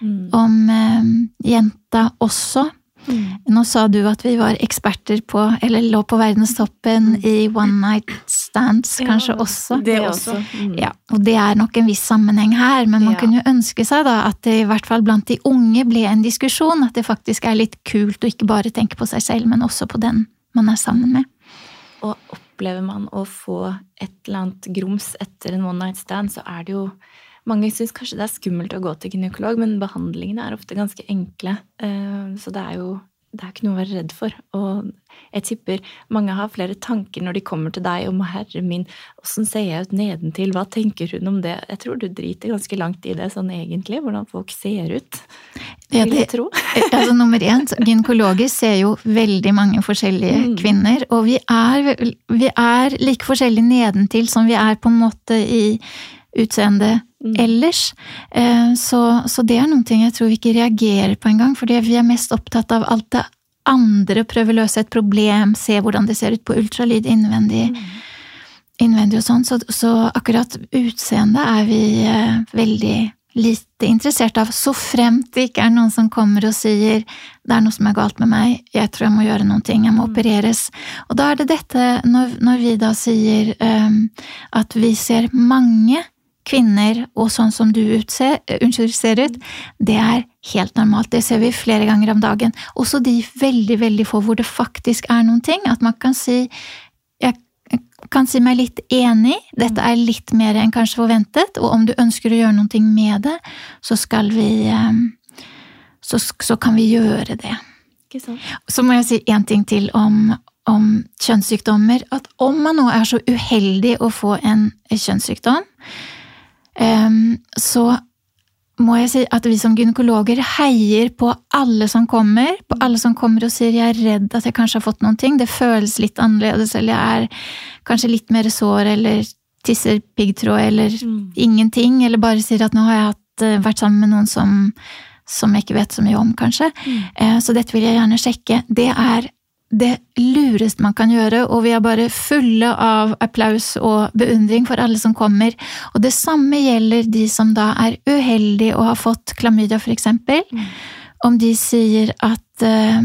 mm. om eh, jenta også. Mm. Nå sa du at vi var eksperter på, eller lå på verdenstoppen mm. i one night stands kanskje ja, også. Det også. Mm. Ja, og det er nok en viss sammenheng her, men man ja. kunne jo ønske seg da at det i hvert fall blant de unge ble en diskusjon, at det faktisk er litt kult å ikke bare tenke på seg selv, men også på den man er sammen med. Og opplever man å få et eller annet grums etter en one night stand, så er det jo mange syns kanskje det er skummelt å gå til gynekolog, men behandlingene er ofte ganske enkle. Eh, så det er jo det er ikke noe å være redd for. Og jeg tipper mange har flere tanker når de kommer til deg om 'herre min, åssen ser jeg ut nedentil', hva tenker hun om det? Jeg tror du driter ganske langt i det sånn egentlig, hvordan folk ser ut. Ja, det, tro. altså Nummer én, gynekologer ser jo veldig mange forskjellige mm. kvinner, og vi er, vi er like forskjellige nedentil som vi er på en måte i utseende mm. ellers. Eh, så, så, det er noen ting jeg tror vi ikke reagerer på engang, fordi vi er mest opptatt av alt det andre, prøve å løse et problem, se hvordan det ser ut på ultralyd innvendig. Mm. Innvendig og sånn, så, så, akkurat utseendet er vi eh, veldig lite interessert av, så fremt det ikke er noen som kommer og sier det er noe som er galt med meg, jeg tror jeg må gjøre noen ting, jeg må mm. opereres. Og da er det dette, når, når vi da sier um, at vi ser mange kvinner og sånn som du utser, unnskyld, ser ut, det er helt normalt. Det ser vi flere ganger om dagen. Også de veldig, veldig få hvor det faktisk er noen ting. At man kan si jeg kan si meg litt enig, dette er litt mer enn kanskje forventet, og om du ønsker å gjøre noe med det, så skal vi ehm, så, så kan vi gjøre det. Så må jeg si én ting til om, om kjønnssykdommer. At om man nå er så uheldig å få en kjønnssykdom, så må jeg si at vi som gynekologer heier på alle som kommer, på alle som kommer og sier 'jeg er redd at jeg kanskje har fått noen ting', det føles litt annerledes, eller jeg er kanskje litt mer sår, eller tisser piggtråd eller mm. ingenting, eller bare sier at nå har jeg hatt, eh, vært sammen med noen som, som jeg ikke vet så mye om, kanskje. Mm. Eh, så dette vil jeg gjerne sjekke. Det er det lureste man kan gjøre, og vi er bare fulle av applaus og beundring for alle som kommer. Og det samme gjelder de som da er uheldige og har fått klamydia, for eksempel. Mm. Om de sier at uh,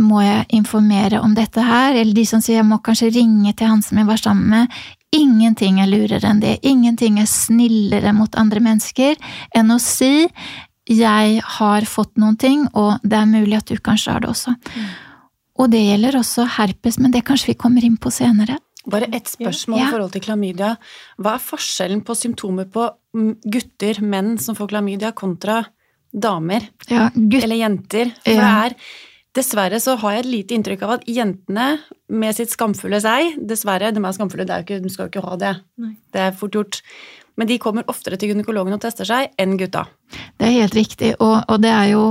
må jeg informere om dette her, eller de som sier jeg må kanskje ringe til han som jeg var sammen med. Ingenting er lurere enn det. Ingenting er snillere mot andre mennesker enn å si jeg har fått noen ting, og det er mulig at du kanskje har det også. Mm. Og det gjelder også herpes, men det kanskje vi kommer inn på senere. Bare ett spørsmål ja. i forhold til klamydia. Hva er forskjellen på symptomer på gutter, menn som får klamydia, kontra damer? Ja, eller jenter? For ja. det er Dessverre så har jeg et lite inntrykk av at jentene med sitt skamfulle seg Dessverre, de er skamfulle, det er ikke, de skal jo ikke ha det. Nei. Det er fort gjort. Men de kommer oftere til gynekologen og tester seg enn gutta. Det er helt riktig, og, og det er jo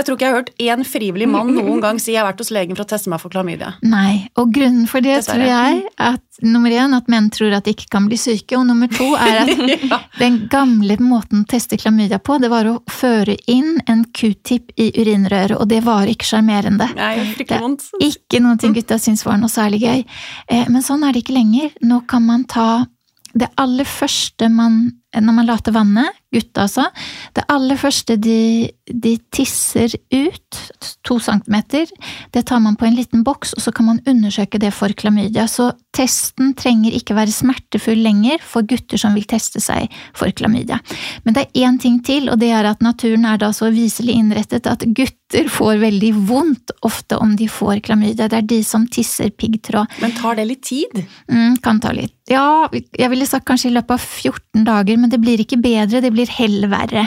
jeg tror ikke jeg har hørt én frivillig mann (laughs) noen gang si jeg har vært hos legen for å teste meg for klamydia. Nei, og grunnen for det Dessverre. tror jeg at nummer én at menn tror at de ikke kan bli syke, og nummer to er at (laughs) ja. den gamle måten å teste klamydia på, det var å føre inn en q-tip i urinrøret, og det var ikke sjarmerende. Er ikke noe gutta syntes var noe særlig gøy. Eh, men sånn er det ikke lenger. Nå kan man ta det aller første man Når man later vannet, gutta altså, det aller første de, de, tisser ut, to centimeter, det tar man på en liten boks, og så kan man undersøke det for klamydia. Så testen trenger ikke være smertefull lenger for gutter som vil teste seg for klamydia. Men det er én ting til, og det er at naturen er da så viselig innrettet at gutter får veldig vondt ofte om de får klamydia. Det er de som tisser piggtråd. Men tar det litt tid? Mm, kan ta litt. Ja, jeg ville sagt kanskje i løpet av 14 dager, men det blir ikke bedre, det blir heller verre.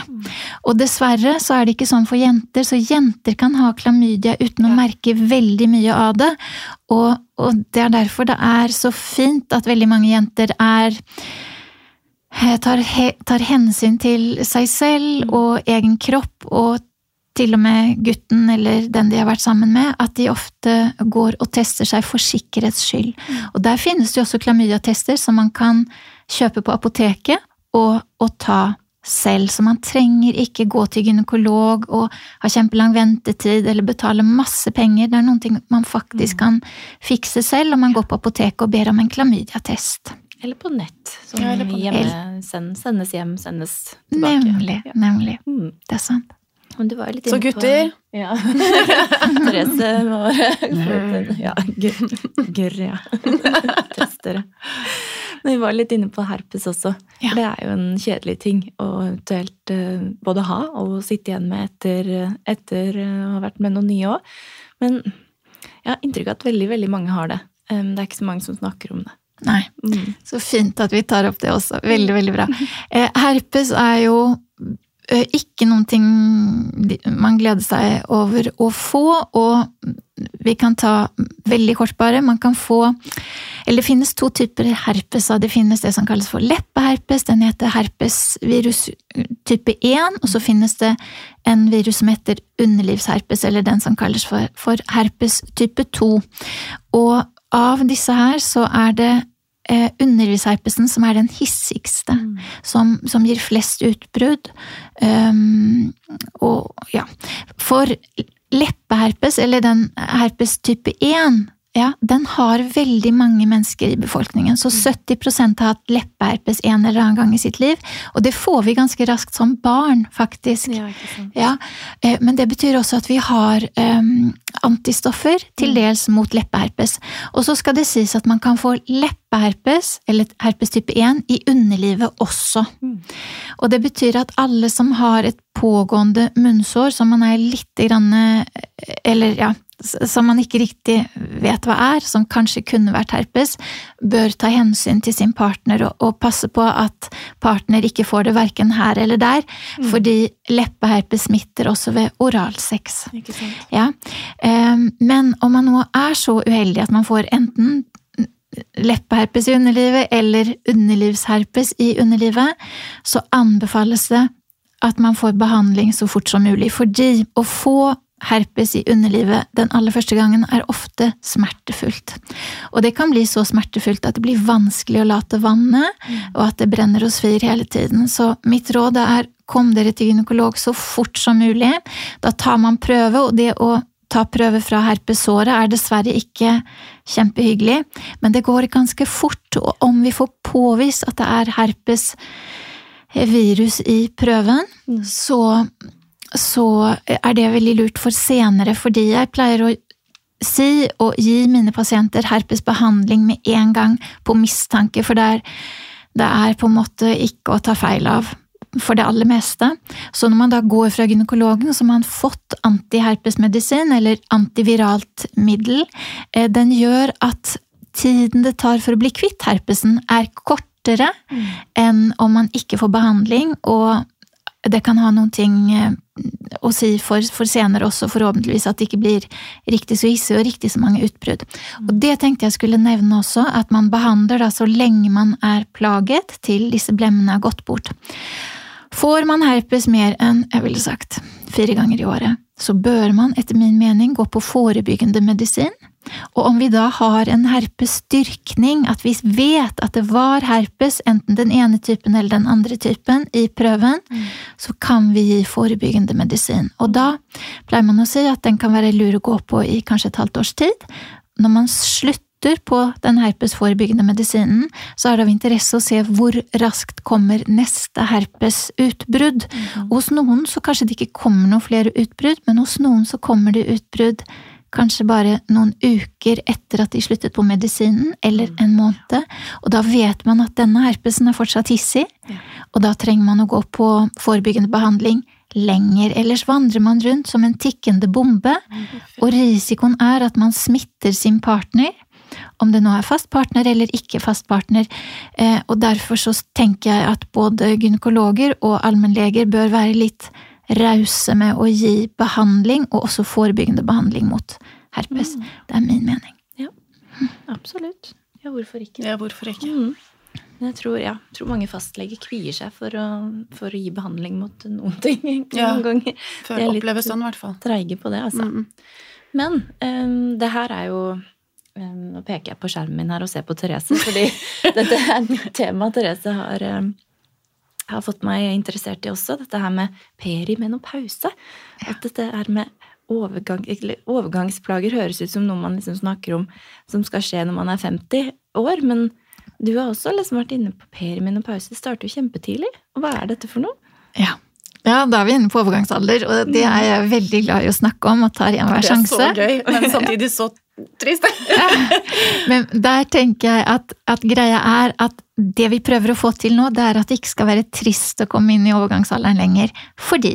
Og dessverre så er det ikke sånn for jenter, så jenter kan ha klamydia uten å merke veldig mye av det. Og, og det er derfor det er så fint at veldig mange jenter er eh, Tar, tar hensyn til seg selv og egen kropp og til og med gutten eller den de har vært sammen med, at de ofte går og tester seg for sikkerhets skyld. Mm. Og der finnes det jo også klamydia-tester som man kan kjøpe på apoteket og, å ta selv, så man trenger ikke gå til gynekolog og ha kjempelang ventetid eller betale masse penger. Det er noe man faktisk mm. kan fikse selv om man går på apoteket og ber om en klamydia-test. Eller på nett, som ja, hjemme, sendes hjem, sendes tilbake. Nemlig. nemlig. Mm. Det er sant. Men du var litt Så gutter? På, ja. (laughs) Therese var Ja, gørr, ja. Testere. Men vi var litt inne på herpes også. Ja. For det er jo en kjedelig ting å eventuelt eh, både ha og sitte igjen med etter, etter eh, å ha vært med noen nye òg. Men jeg har inntrykk av at veldig, veldig mange har det. Det er ikke så mange som snakker om det. Nei. Mm. Så fint at vi tar opp det også. Veldig, veldig bra. Eh, herpes er jo ikke noen ting man gleder seg over å få, og vi kan ta veldig kort bare. Man kan få Eller det finnes to typer herpes. Det finnes det som kalles for leppeherpes. Den heter herpesvirus type 1, og så finnes det en virus som heter underlivsherpes, eller den som kalles for herpes type 2. Og av disse her så er det eh, underlivsherpesen som er den hissigste, mm. som, som, gir flest utbrudd. Um, og ja For leppeherpes, eller den herpes type 1, ja, den har veldig mange mennesker i befolkningen. Så 70 mm. har hatt leppeherpes en eller annen gang i sitt liv. Og det får vi ganske raskt som barn, faktisk. Ja, ja, eh, men det betyr også at vi har um, antistoffer, til mm. dels mot leppeherpes. Og så skal det sies at man kan få leppeherpes, eller herpes type 1, i underlivet også. Mm. Og det betyr at alle som har et pågående munnsår som man er litt grann Eller ja, som man ikke riktig vet hva er, som kanskje kunne vært herpes, bør ta hensyn til sin partner og, og passe på at partner ikke får det verken her eller der, mm. fordi leppeherpes smitter også ved oralsex. Ja. Ehm, men om man nå er så uheldig at man får enten leppeherpes i underlivet eller underlivsherpes i underlivet, så anbefales det at man får behandling så fort som mulig, fordi å få herpes i underlivet den aller første gangen er ofte smertefullt. Og det kan bli så smertefullt at det blir vanskelig å late vannet, og at det brenner og svir hele tiden. Så mitt råd er kom dere til gynekolog så fort som mulig. Da tar man prøve, og det å ta prøve fra herpesåret er dessverre ikke kjempehyggelig, men det går ganske fort, og om vi får påvist at det er herpes virus i prøven, mm. så så er det veldig lurt for senere, fordi jeg pleier å si og gi mine pasienter herpesbehandling med en gang på mistanke, for det er, det er på en måte ikke å ta feil av for det aller meste. Så når man da går fra gynekologen, så har man fått antiherpesmedisin, eller antiviralt middel. Eh, den gjør at tiden det tar for å bli kvitt herpesen, er kortere mm. enn om man ikke får behandling, og det kan ha noen ting eh, å si for, for, senere også, forhåpentligvis, at det ikke blir riktig så hissig og riktig så mange utbrudd. Og det tenkte jeg skulle nevne også, at man behandler da så lenge man er plaget, til disse blemmene er gått bort. Får man herpes mer enn, jeg ville sagt, fire ganger i året, så bør man etter min mening gå på forebyggende medisin. Og om vi da har en herpesstyrkning, at vi vet at det var herpes, enten den ene typen eller den andre typen, i prøven, mm. så kan vi gi forebyggende medisin. Og da pleier man å si at den kan være lur å gå på i kanskje et halvt års tid. Når man slutter på den herpesforebyggende medisinen, så er det av interesse å se hvor raskt kommer neste herpesutbrudd. Mm. Hos noen så kanskje det ikke kommer noen flere utbrudd, men hos noen så kommer det utbrudd kanskje bare noen uker etter at de sluttet på medisinen, eller en måned. Og da vet man at denne herpesen er fortsatt hissig, og da trenger man å gå på forebyggende behandling lenger, ellers vandrer man rundt som en tikkende bombe, og risikoen er at man smitter sin partner, om det nå er fast partner eller ikke fast partner. Eh, og derfor så tenker jeg at både gynekologer og allmennleger bør være litt rause med å gi behandling, og også forebyggende behandling mot herpes. Mm. Det er min mening. Ja, absolutt. Ja, hvorfor ikke? Ja, hvorfor ikke? Mm. Jeg tror, ja, jeg tror, mange fastleger kvier seg for å, for å, gi behandling mot noen ting. (laughs) Ja, noen ganger. For å oppleves sånn, i hvert fall. Treige på det, altså. Mm. Men um, det her er jo nå peker jeg på skjermen min her og ser på Therese, fordi (laughs) dette er et tema Therese har, har, fått meg interessert i også. Dette her med perimenopause. At dette er med overgang, overgangsplager høres ut som noe man liksom snakker om som skal skje når man er 50 år. Men du har også liksom vært inne på perimenopause. Det starter jo kjempetidlig. Og hva er dette for noe? Ja, ja, da er vi inne på overgangsalder, og det er jeg veldig glad i å snakke om. og tar hver sjanse. Det er så gøy, men (laughs) samtidig så trist. (laughs) Men der tenker jeg at, at, greia er at det vi prøver å få til nå, det er at det ikke skal være trist å komme inn i overgangsalderen lenger. Fordi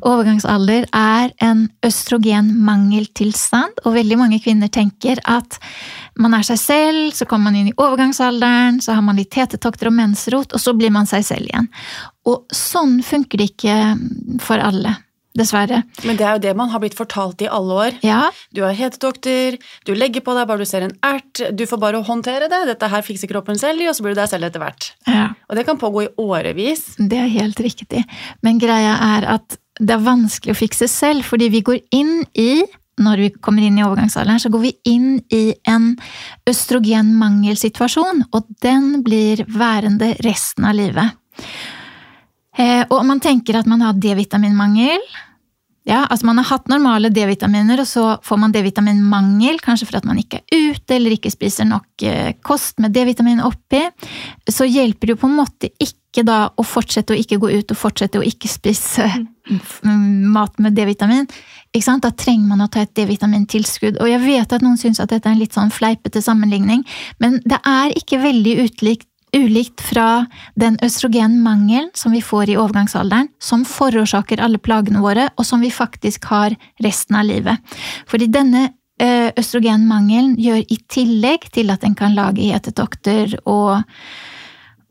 overgangsalder er en østrogenmangeltilstand, og veldig mange kvinner tenker at man er seg selv, så kommer man inn i overgangsalderen, så har man litt hetetokter og mensrot, og så blir man seg selv igjen. Og sånn funker det ikke for alle. Dessverre. Men det er jo det man har blitt fortalt i alle år. Ja. Du har hetedoktor, du legger på deg bare du ser en ert, du får bare håndtere det, dette her fikser kroppen selv og så blir du deg selv etter hvert. Ja. Og det kan pågå i årevis. Det er helt riktig. Men greia er at det er vanskelig å fikse selv, fordi vi går inn i når vi kommer inn i overgangsalderen, så går vi inn i en østrogenmangelsituasjon, og den blir værende resten av livet. Eh, om man tenker at man har D-vitaminmangel. Ja, altså Man har hatt normale D-vitaminer, og så får man D-vitaminmangel, kanskje for at man ikke er ute eller ikke spiser nok eh, kost med D-vitamin oppi. Så hjelper det jo på en måte ikke da å fortsette å ikke gå ut og fortsette å ikke spise mat med D-vitamin. Da trenger man å ta et D-vitamintilskudd. Og jeg vet at noen syns at dette er en litt sånn fleipete sammenligning, men det er ikke veldig utlikt ulikt fra den østrogenmangelen som vi får i overgangsalderen, som forårsaker alle plagene våre, og som vi faktisk har resten av livet. Fordi denne eh, østrogenmangelen gjør i tillegg til at den kan lage hetetokter og,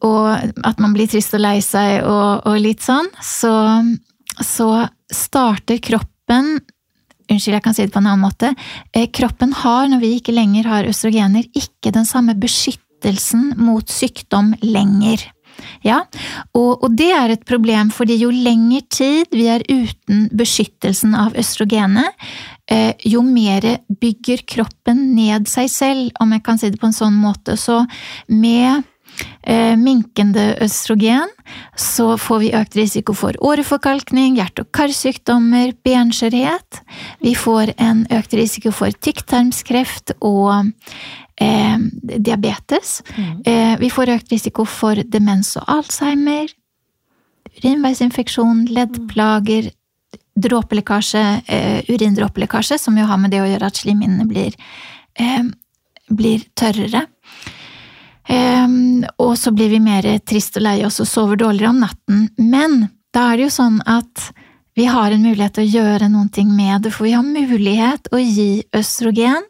og at man blir trist og lei seg og, og litt sånn, så, så starter kroppen Unnskyld, jeg kan si det på en annen måte. Eh, kroppen har, når vi ikke lenger har østrogener, ikke den samme beskyttelsen beskyttelsen mot sykdom lenger. Ja, og, og, det er et problem, fordi jo lengre tid vi er uten beskyttelsen av østrogenet, eh, jo mer bygger kroppen ned seg selv, om jeg kan si det på en sånn måte. Så med eh, minkende østrogen så får vi økt risiko for åreforkalkning, hjerte- og karsykdommer, benskjørhet. Vi får en økt risiko for tykktarmskreft og eh, diabetes. Mm. Eh, vi får økt risiko for demens og alzheimer, urinveisinfeksjon, leddplager, dråpelekkasje, eh, urindråpelekkasje, som jo har med det å gjøre at slimhinnene blir, eh, blir tørrere. Um, og så blir vi mer trist og lei oss og sover dårligere om natten. Men da er det jo sånn at vi har en mulighet til å gjøre noen ting med det, for vi har mulighet å gi østrogen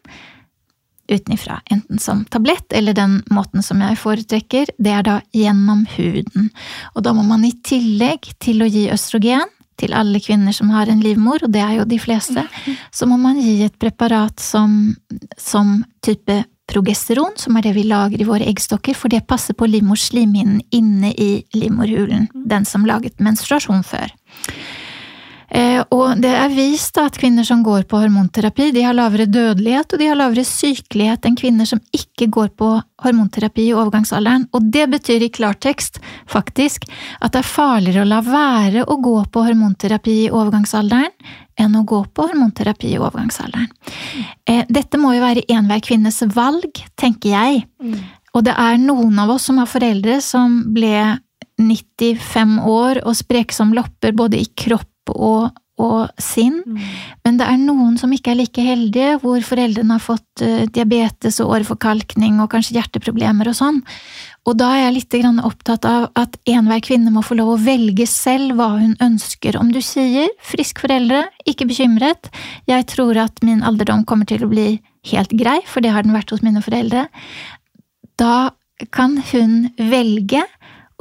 utenifra, enten som tablett eller den måten som jeg foretrekker, det er da gjennom huden. Og da må man i tillegg til å gi østrogen til alle kvinner som har en livmor, og det er jo de fleste, (laughs) så må man gi et preparat som, som type progesteron, som er det vi lager i våre eggstokker, for det passer på livmorslimhinnen inne i livmorhulen, den som laget menstruasjon før. Eh, og det er vist at kvinner som går på hormonterapi, de har lavere dødelighet og de har lavere sykelighet enn kvinner som ikke går på hormonterapi i overgangsalderen. Og det betyr i klartekst faktisk at det er farligere å la være å gå på hormonterapi i overgangsalderen enn å gå på hormonterapi i overgangsalderen. Eh, dette må jo være enhver kvinnes valg, tenker jeg. Mm. Og det er noen av oss som har foreldre som ble 95 år og spreke som lopper både i kropp og, og sinn. Mm. Men det er noen som ikke er like heldige, hvor foreldrene har fått uh, diabetes og åreforkalkning og kanskje hjerteproblemer og sånn. Og da er jeg litt opptatt av at enhver kvinne må få lov å velge selv hva hun ønsker. Om du sier 'frisk foreldre, ikke bekymret', jeg tror at min alderdom kommer til å bli helt grei, for det har den vært hos mine foreldre, da kan hun velge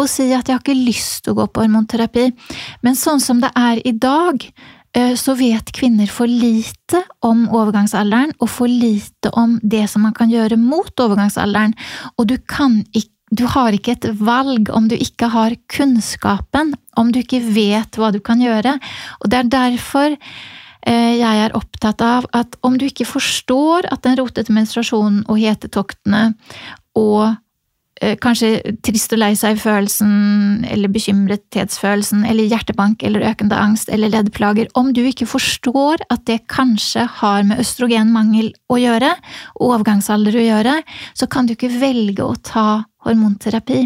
og si at jeg har ikke lyst til å gå på hormonterapi. Men sånn som det er i dag, eh, så vet kvinner for lite om overgangsalderen, og for lite om det som man kan gjøre mot overgangsalderen. Og du ikke du har ikke et valg om du ikke har kunnskapen, om du ikke vet hva du kan gjøre. Og det er derfor eh, jeg er opptatt av at om du ikke forstår at den rotete menstruasjonen og hetetoktene og kanskje trist og lei seg-følelsen, eller bekymrethetsfølelsen, eller hjertebank, eller økende angst, eller leddplager, om du ikke forstår at det kanskje har med østrogenmangel å gjøre, og overgangsalder å gjøre, så kan du ikke velge å ta hormonterapi.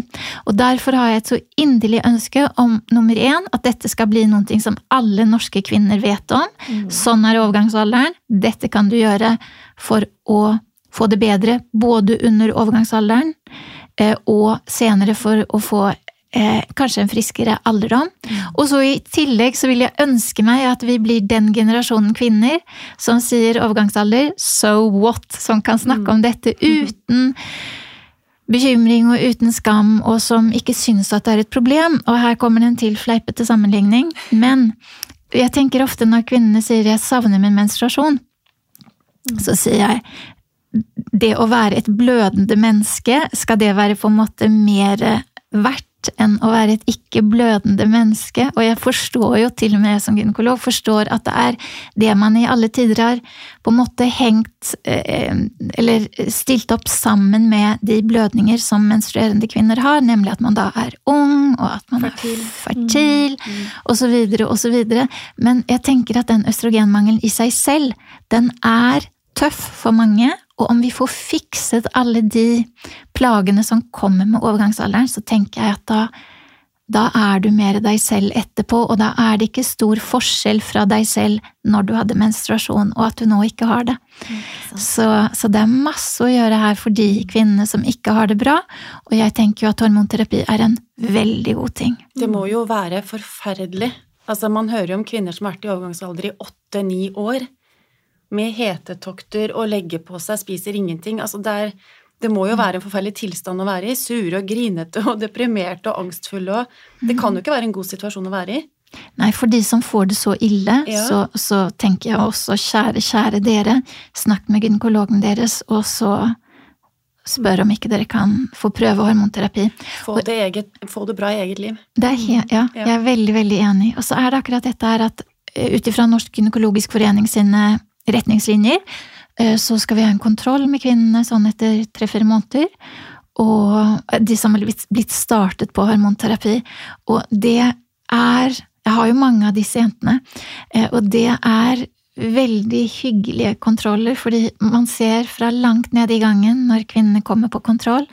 Og Derfor har jeg et så inderlig ønske om nummer én, at dette skal bli noe som alle norske kvinner vet om. Mm. Sånn er overgangsalderen. Dette kan du gjøre for å få det bedre, både under overgangsalderen Eh, og senere for å få eh, kanskje en friskere alderdom. Mm. Og så i tillegg så vil jeg ønske meg at vi blir den generasjonen kvinner som sier overgangsalder, so what, som kan snakke mm. om dette uten bekymring og uten skam, og som ikke syns at det er et problem. Og her kommer det en til fleipete sammenligning. Men jeg tenker ofte når kvinnene sier 'jeg savner min menstruasjon', mm. så sier jeg det å være et blødende menneske, skal det være på en måte mer verdt enn å være et ikke-blødende menneske? Og jeg forstår jo til og med som gynekolog forstår at det er det man i alle tider har på en måte hengt eh, eller stilt opp sammen med de blødninger som menstruerende kvinner har, nemlig at man da er ung, og at man fertil. er fertil, mm. mm. osv., osv. Men jeg tenker at den østrogenmangelen i seg selv, den er tøff for mange, og om vi får fikset alle de plagene som kommer med overgangsalderen, så tenker jeg at da, da er du mer deg selv etterpå, og da er det ikke stor forskjell fra deg selv når du hadde menstruasjon, og at du nå ikke har det. Så, så, det er masse å gjøre her for de kvinnene som ikke har det bra, og jeg tenker jo at hormonterapi er en veldig god ting. Det må jo være forferdelig. Altså, man hører jo om kvinner som har vært i overgangsalder i åtte-ni år med hetetokter og legger på seg, spiser ingenting. Altså det, er, det må jo være en forferdelig tilstand å være i. Sure og grinete og deprimerte og angstfulle og Det kan jo ikke være en god situasjon å være i. Nei, for de som får det så ille, ja. så, så, tenker jeg også, kjære, kjære dere, snakk med gynekologen deres, og så, spør om ikke dere kan få prøve hormonterapi. Få det, eget, få det bra i eget liv. Det helt, ja, jeg er veldig, veldig enig. Og så er det akkurat dette her at eh, ut ifra Norsk gynekologisk forening sine retningslinjer, eh, så skal vi ha en kontroll med kvinnene sånn etter tre-fire måneder. Og de som har blitt startet på hormonterapi. Og det er Jeg har jo mange av disse jentene, eh, og det er veldig hyggelige kontroller, fordi man ser fra langt nede i gangen når kvinnene kommer på kontroll,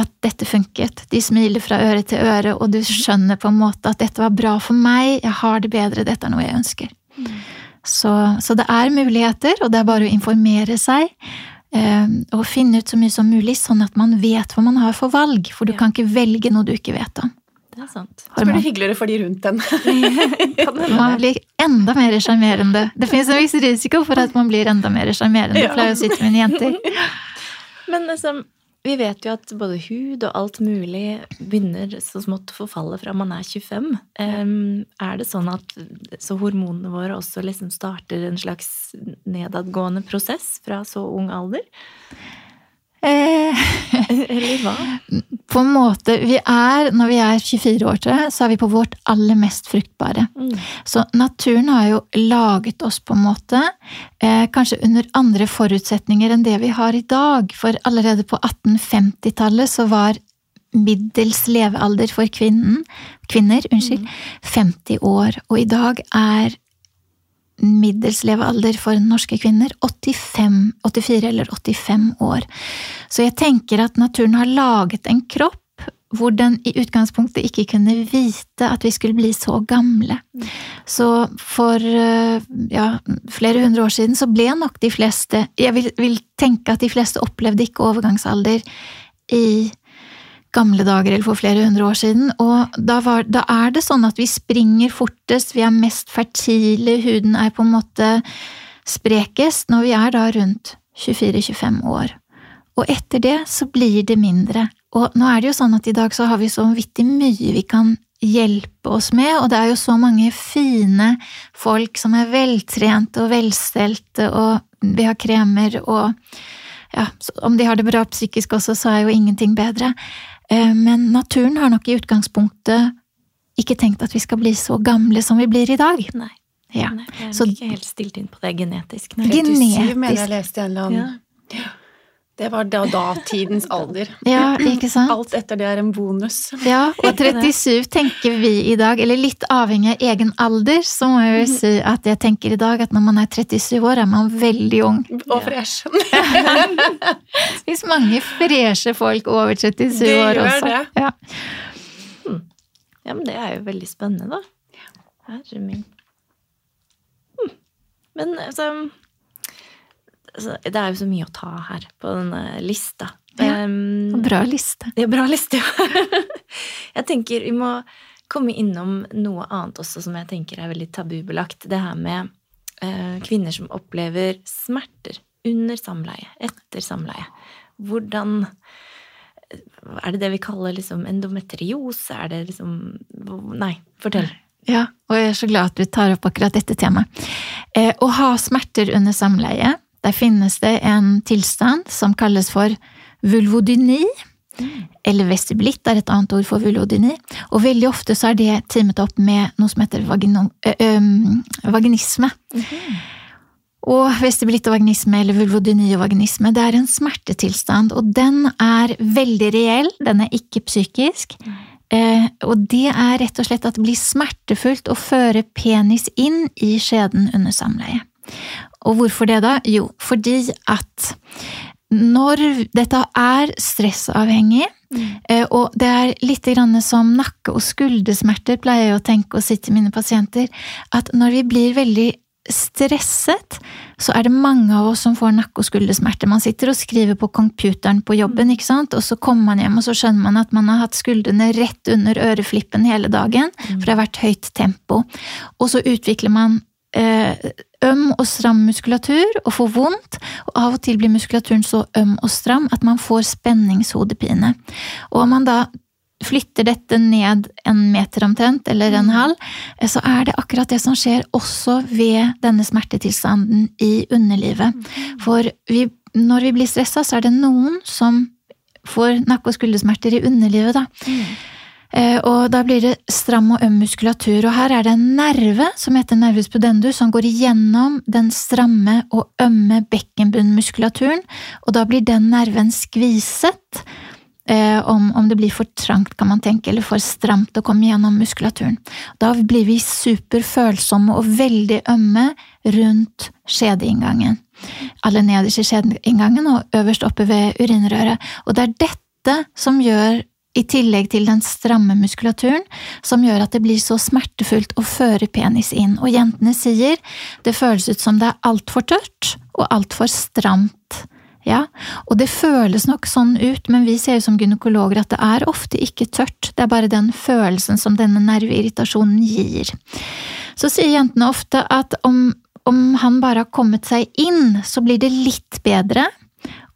at dette funket. De smiler fra øre til øre, og du skjønner på en måte at dette var bra for meg, jeg har det bedre, dette er noe jeg ønsker. Mm. Så, så, det er muligheter, og det er bare å informere seg. Eh, og finne ut så mye som mulig, sånn at man vet hva man har for valg. For du ja. kan ikke velge noe du ikke vet om. Det er sant. Så blir det hyggeligere for de rundt den. (laughs) man blir enda mer sjarmerende. Det finnes en viss risiko for at man blir enda mer sjarmerende, ja. pleier å si til mine jenter. (laughs) Men liksom, vi vet jo at både hud og alt mulig begynner så smått å forfalle fra man er 25. Um, er det sånn at så hormonene våre også liksom starter en slags nedadgående prosess fra så ung alder? Eh, (laughs) Eller hva? På en måte Vi er, når vi er 24 år, til, så er vi på vårt aller mest fruktbare. Mm. Så naturen har jo laget oss på en måte, eh, kanskje under andre forutsetninger enn det vi har i dag. For allerede på 1850-tallet så var middels levealder for kvinnen, kvinner unnskyld, 50 mm. år. Og i dag er middels levealder for norske kvinner 85, 84 eller 85 år. Så jeg tenker at naturen har laget en kropp hvor den i utgangspunktet ikke kunne vite at vi skulle bli så gamle. Så for ja, flere hundre år siden så ble nok de fleste Jeg vil, vil tenke at de fleste opplevde ikke overgangsalder i gamle dager eller for flere hundre år siden. Og da, var, da, er det sånn at vi springer fortest, vi er mest fertile, huden er på en måte sprekest når vi er da rundt 24-25 år. Og etter det så blir det mindre. Og nå er det jo sånn at i dag så har vi så vittig mye vi kan hjelpe oss med, og det er jo så mange fine folk som er veltrente og velstelte, og vi har kremer og ja, om de har det bra psykisk også, så er jo ingenting bedre. Eh, men naturen har nok i utgangspunktet ikke tenkt at vi skal bli så gamle som vi blir i dag. Nei. Ja. Nei jeg er så, ikke helt stilt inn på det genetisk. Genetisk. mener jeg leste en eller annen ja. Det var da datidens (laughs) alder. Ja, ikke sant? Alt etter det er en bonus. Ja, og 37 tenker vi i dag, eller litt avhengig av egen alder, så må jeg jo mhm. si at jeg tenker i dag at når man er 37 år, er man veldig ung. Og fresh. (laughs) (laughs) det fins mange freshe folk over 37 det år også. Det gjør det. Ja. Hmm. ja, men det er jo veldig spennende, da. Herre min. Hmm. Men Altså, det er jo så mye å ta her på denne lista. Ja, bra liste. Ja, bra liste, ja. (laughs) jeg tenker vi må komme innom noe annet også som jeg tenker er veldig tabubelagt. Det her med uh, kvinner som opplever smerter under samleie, etter samleie. Hvordan Er det det vi kaller liksom endometriose? Er det liksom Nei, fortell. Ja, og jeg er så glad at du tar opp akkurat dette temaet. Eh, å ha smerter under samleie der finnes det en tilstand som kalles for vulvodyni. Eller vestibulitt er et annet ord for vulvodyni. Og veldig ofte så er det teamet opp med noe som heter vagino, ø, ø, vaginisme. Mm -hmm. Og vestibulitt og vaginisme, eller vulvodyni og vaginisme, det er en smertetilstand, og den er veldig reell, den er ikke psykisk. Mm. Eh, og det er rett og slett at det blir smertefullt å føre penis inn i skjeden under samleie. Og hvorfor det, da? Jo, fordi at når dette er stressavhengig, mm. Eh, og det er litt som nakke- og skuldersmerter, pleier jeg å tenke og si til mine pasienter, at når vi blir veldig stresset, så er det mange av oss som får nakke- og skuldersmerter. Man sitter og skriver på computeren på jobben, ikke sant? og så kommer man hjem og så skjønner man at man har hatt skuldrene rett under øreflippen hele dagen, mm. for det har vært høyt tempo. Og så utvikler man øm og stram muskulatur og får vondt, og av og til blir muskulaturen så øm og stram at man får spenningshodepine. Og om man da flytter dette ned en meter omtrent, eller en mm. halv, eh, så er det akkurat det som skjer også ved denne smertetilstanden i underlivet. Mm. For vi når vi blir stressa, så er det noen som får nakke- og skuldersmerter i underlivet, da. Mm. Eh, og da blir det stram og øm muskulatur, og her er det en nerve som heter nervus pudendus, som går igjennom den stramme og ømme bekkenbunnmuskulaturen, og da blir den nerven skviset. Eh, om, om, det blir for trangt, kan man tenke, eller for stramt å komme gjennom muskulaturen. Da blir vi superfølsomme og veldig ømme rundt skjedeinngangen. Aller nederst i skjedeinngangen og øverst oppe ved urinrøret. Og det er dette som gjør i tillegg til den stramme muskulaturen, som gjør at det blir så smertefullt å føre penis inn. Og jentene sier det føles ut som det er altfor tørt og altfor stramt. Ja, og det føles nok sånn ut, men vi ser jo som gynekologer at det er ofte ikke tørt, det er bare den følelsen som denne nerveirritasjonen gir. Så sier jentene ofte at om, om han bare har kommet seg inn, så blir det litt bedre,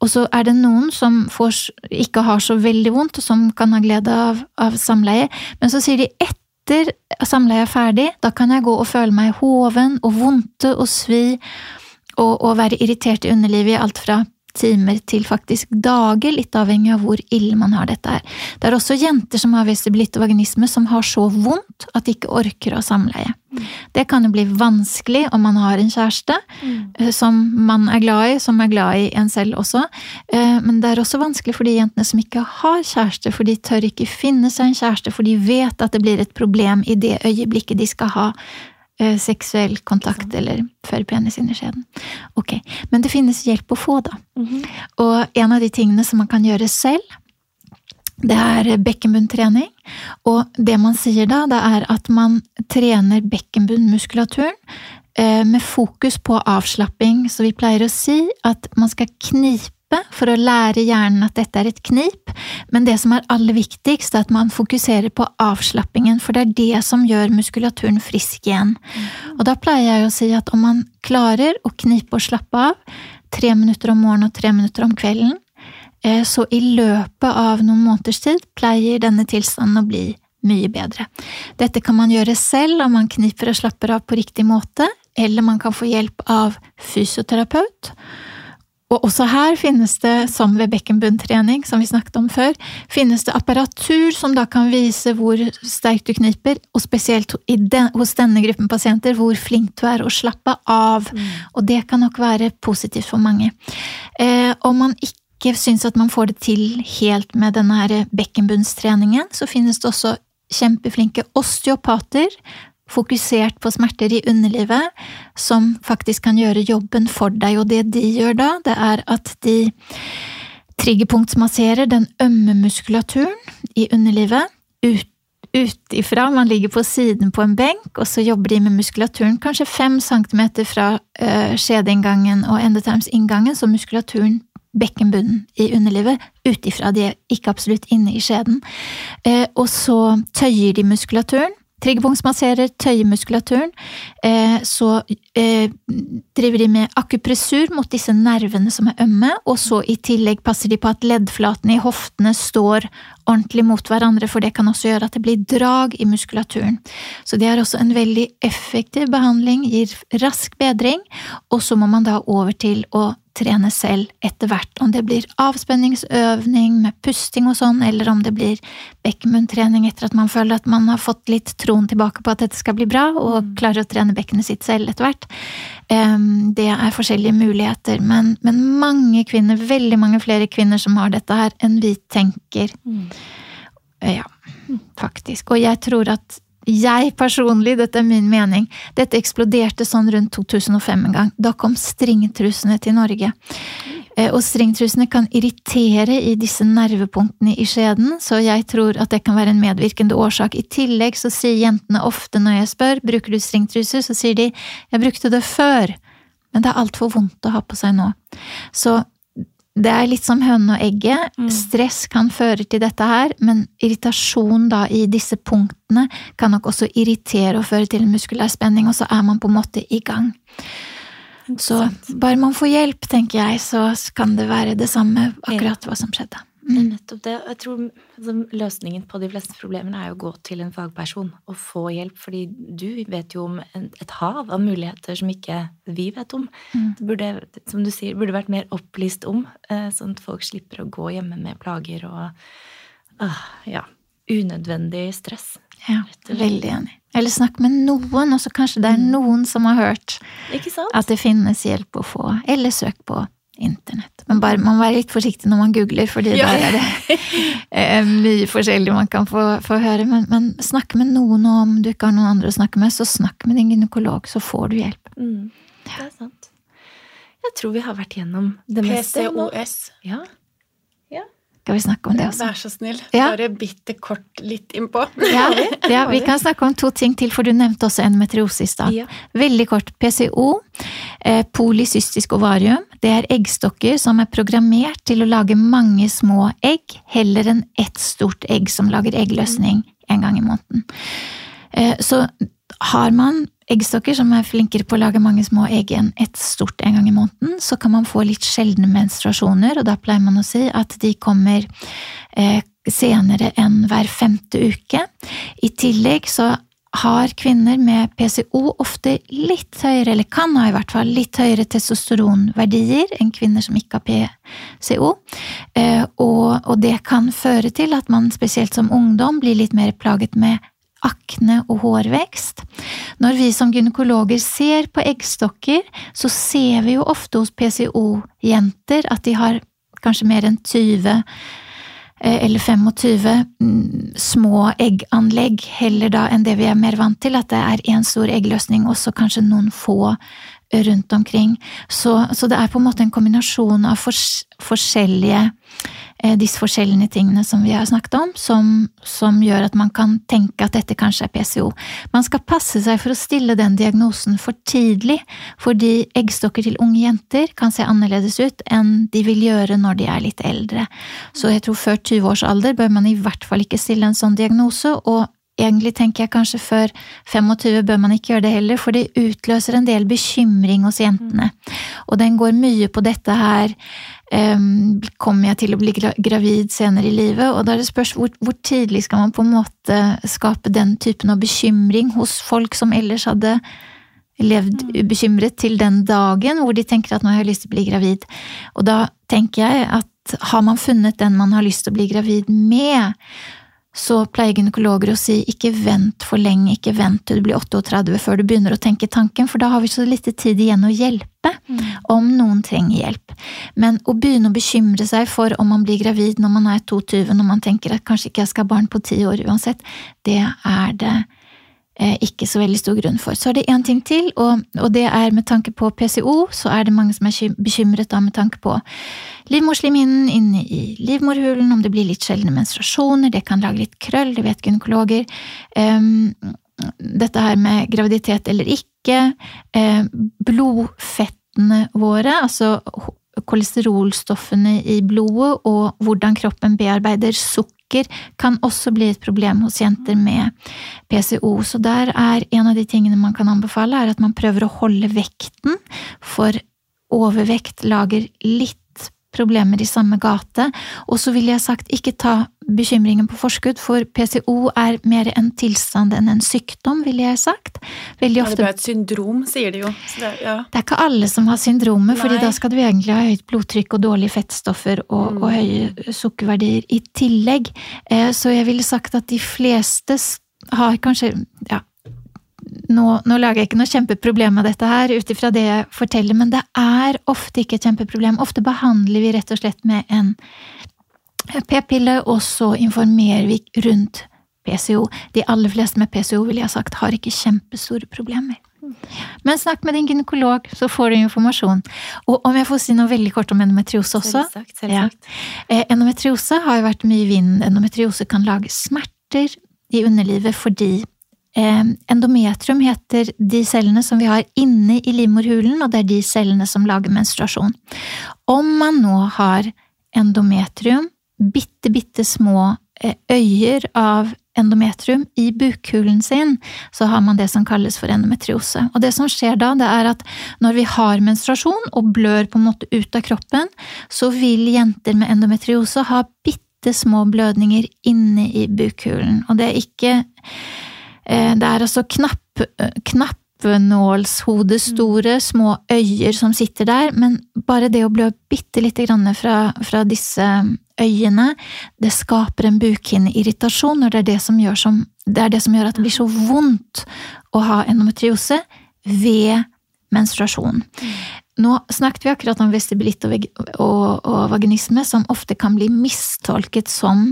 og så er det noen som får, ikke har så veldig vondt, og som kan ha glede av, av samleie, men så sier de etter samleie er ferdig, da kan jeg gå og føle meg hoven og vondte og svi og, og være irritert i underlivet i alt fra timer til faktisk dager, litt avhengig av hvor ille man har dette her. Det er også jenter som har vestibulitt vaginisme som har så vondt at de ikke orker å ha samleie. Det kan jo bli vanskelig om man har en kjæreste mm. som man er glad i, som er glad i en selv også, eh, men det er også vanskelig for de jentene som ikke har kjæreste, for de tør ikke finne seg en kjæreste, for de vet at det blir et problem i det øyeblikket de skal ha Eh, seksuell kontakt eller før penis inn i skjeden. Ok, Men det finnes hjelp å få, da. Mm -hmm. Og en av de tingene som man kan gjøre selv, det er bekkenbunntrening. Og det man sier da, det er at man trener bekkenbunnmuskulaturen eh, med fokus på avslapping. Så vi pleier å si at man skal knipe for å lære hjernen at dette er et knip, men det som er aller viktigst, er at man fokuserer på avslappingen, for det er det som gjør muskulaturen frisk igjen. Og da pleier jeg å si at om man klarer å knipe og slappe av, tre minutter om morgenen og tre minutter om kvelden, eh, så i løpet av noen måneders tid pleier denne tilstanden å bli mye bedre. Dette kan man gjøre selv om man kniper og slapper av på riktig måte, eller man kan få hjelp av fysioterapeut. Og også her finnes det, som ved bekkenbunntrening, som vi snakket om før, finnes det apparatur som da kan vise hvor sterkt du kniper, og spesielt den, hos denne gruppen pasienter hvor flink du er å slappe av. Mm. Og det kan nok være positivt for mange. Eh, om man ikke syns at man får det til helt med denne bekkenbunnstreningen, så finnes det også kjempeflinke osteopater fokusert på smerter i underlivet, som faktisk kan gjøre jobben for deg, og det de gjør da, det er at de triggerpunktsmasserer den ømme muskulaturen i underlivet. Ut utifra, man ligger på siden på en benk, og så jobber de med muskulaturen kanskje fem centimeter fra øh, skjedeinngangen og endetarmsinngangen, så muskulaturen bekkenbunnen i underlivet utifra, de er ikke absolutt inne i skjeden. Uh, og så tøyer de muskulaturen, Triggerpunktsmasserer tøyemuskulaturen. muskulaturen, så eh, driver de med akupressur mot disse nervene som er ømme, og så i tillegg passer de på at leddflatene i hoftene står ordentlig mot hverandre, for det kan også gjøre at det blir drag i muskulaturen. Så det er også en veldig effektiv behandling, gir rask bedring, og så må man da over til å trene selv etter hvert, om det blir avspenningsøvning med pusting og sånn, eller om det blir bekkenbunntrening etter at man føler at man har fått litt troen tilbake på at dette skal bli bra, og mm. klarer å trene bekkenet sitt selv etter hvert. Det er forskjellige muligheter, men, men, mange kvinner, veldig mange flere kvinner som har dette her, enn vi tenker. Mm. Ja, faktisk. Og jeg tror at jeg personlig, dette er min mening, dette eksploderte sånn rundt 2005 en gang. Da kom stringtrusene til Norge. Eh, og stringtrusene kan irritere i disse nervepunktene i skjeden, så jeg tror at det kan være en medvirkende årsak. I tillegg så sier jentene ofte når jeg spør bruker du stringtruser, så sier de jeg brukte det før, men det er altfor vondt å ha på seg nå. Så det er litt som hønen og egget. Mm. Stress kan føre til dette her, men irritasjon da i disse punktene kan nok også irritere og føre til muskulær spenning, og så er man på en måte i gang. Så bare man får hjelp, tenker jeg, så kan det være det samme akkurat hva som skjedde. Det er nettopp det. Jeg tror altså, løsningen på de fleste problemene er å gå til en fagperson og få hjelp, fordi du vet jo om et hav av muligheter som ikke vi vet om. Mm. Det burde, som du sier, burde vært mer opplyst om, eh, sånn at folk slipper å gå hjemme med plager og ah, ja, unødvendig stress. Ja, veldig enig. Eller snakk med noen, og så kanskje det er mm. noen som har hørt at det finnes hjelp å få. Eller søk på internett. Men bare, man må være litt forsiktig når man googler, fordi ja. der er det (laughs) eh, mye forskjellig man kan få, få høre. Men, men snakk med noen, og om du ikke har noen andre å snakke med, så snakk med din gynekolog, så får du hjelp. Mm, det er sant. Jeg tror vi har vært gjennom det meste. PCOS. Ja. Skal vi snakke om det også? Vær så snill. Ja. Bare bitte kort litt innpå. Ja, (laughs) ja, vi kan snakke om to ting til, for du nevnte også endometriose i stad. Ja. Veldig kort. PCO, eh, polysystisk ovarium, det er eggstokker som er programmert til å lage mange små egg, heller enn ett stort egg som lager eggløsning en gang i måneden. Eh, så har man eggstokker som er flinkere på å lage mange små egg enn ett stort en gang i måneden, så kan man få litt sjeldne menstruasjoner, og da pleier man å si at de kommer eh, senere enn hver femte uke. I tillegg så har kvinner med PCO ofte litt høyere, eller kan ha i hvert fall litt høyere testosteronverdier enn kvinner som ikke har PCO, eh, og det kan føre til at man spesielt som ungdom blir litt mer plaget med akne og hårvekst. Når vi som gynekologer ser på eggstokker, så ser vi jo ofte hos PCO-jenter at de har kanskje mer enn 20 eh, eller 25 mm, små egganlegg, heller da enn det vi er mer vant til, at det er én stor eggløsning og så kanskje noen få rundt omkring. Så, så, det er på en måte en kombinasjon av fors forskjellige disse forskjellige tingene som vi har snakket om, som, som, gjør at man kan tenke at dette kanskje er PCO. Man skal passe seg for å stille den diagnosen for tidlig, fordi eggstokker til unge jenter kan se annerledes ut enn de vil gjøre når de er litt eldre. Så jeg tror før 20 års alder bør man i hvert fall ikke stille en sånn diagnose, og egentlig tenker jeg kanskje før 25 bør man ikke gjøre det heller, for det utløser en del bekymring hos jentene. Og den går mye på dette her Kommer jeg til å bli gravid senere i livet? Og da er det spørs hvor, hvor, tidlig skal man på en måte skape den typen av bekymring hos folk som ellers hadde levd mm. ubekymret til den dagen hvor de tenker at nå har jeg lyst til å bli gravid. Og da tenker jeg at har man funnet den man har lyst til å bli gravid med, så pleier gynekologer å si ikke vent for lenge, ikke vent til du blir 38 før du begynner å tenke tanken, for da har vi så lite tid igjen å hjelpe mm. om noen trenger hjelp. Men å begynne å bekymre seg for om man blir gravid når man er 22, når man tenker at kanskje ikke jeg skal ha barn på ti år uansett, det er det ikke så veldig stor grunn for. Så er det én ting til, og, og, det er med tanke på PCO, så er det mange som er bekymret da med tanke på livmorslimhinnen inne i livmorhulen, om det blir litt sjeldne menstruasjoner, det kan lage litt krøll, det vet gynekologer. Um, dette her med graviditet eller ikke, um, blodfettene våre, altså kolesterolstoffene i blodet og hvordan kroppen bearbeider sukker sukker kan også bli et problem hos jenter med PCO. Så der er en av de tingene man kan anbefale, er at man prøver å holde vekten, for overvekt lager litt problemer i samme gate. Og så ville jeg sagt ikke ta bekymringen på forskudd, for PCO er mer en tilstand enn en sykdom, ville jeg sagt. Veldig ofte... Det er et syndrom, sier de jo. Det, ja. det, er ikke alle som har syndromet, fordi da skal du egentlig ha høyt blodtrykk og dårlige fettstoffer og, mm. og høye sukkerverdier i tillegg. Eh, så jeg ville sagt at de fleste har kanskje ja, nå, nå, lager jeg ikke noe kjempeproblem av dette her, ut ifra det jeg forteller, men det er ofte ikke et kjempeproblem. Ofte behandler vi rett og slett med en p-pille, og så informerer vi rundt PCO. De aller fleste med PCO vil jeg ha sagt, har ikke kjempestore problemer. Men snakk med din gynekolog, så får du informasjon. Og om jeg får si noe veldig kort om endometriose også Selvsagt, selvsagt. Ja. Eh, endometriose har jo vært mye i vinden. Endometriose kan lage smerter i underlivet fordi Endometrium heter de cellene som vi har inne i livmorhulen, og det er de cellene som lager menstruasjon. Om man nå har endometrium, bitte, bitte små eh, øyer av endometrium i bukhulen sin, så har man det som kalles for endometriose. Og det som skjer da, det er at når vi har menstruasjon og blør på en måte ut av kroppen, så vil jenter med endometriose ha bitte små blødninger inne i bukhulen. Og det er ikke Det er altså knapp, knapp knappenålshodestore små øyer som sitter der, men bare det å blø bitte lite grann fra, fra, disse øyene, det skaper en bukhinneirritasjon, og det er det, som det er det som gjør at det blir så vondt å ha endometriose ved menstruasjon. Nå snakket vi akkurat om vestibulitt og, og, og, vaginisme, som ofte kan bli mistolket som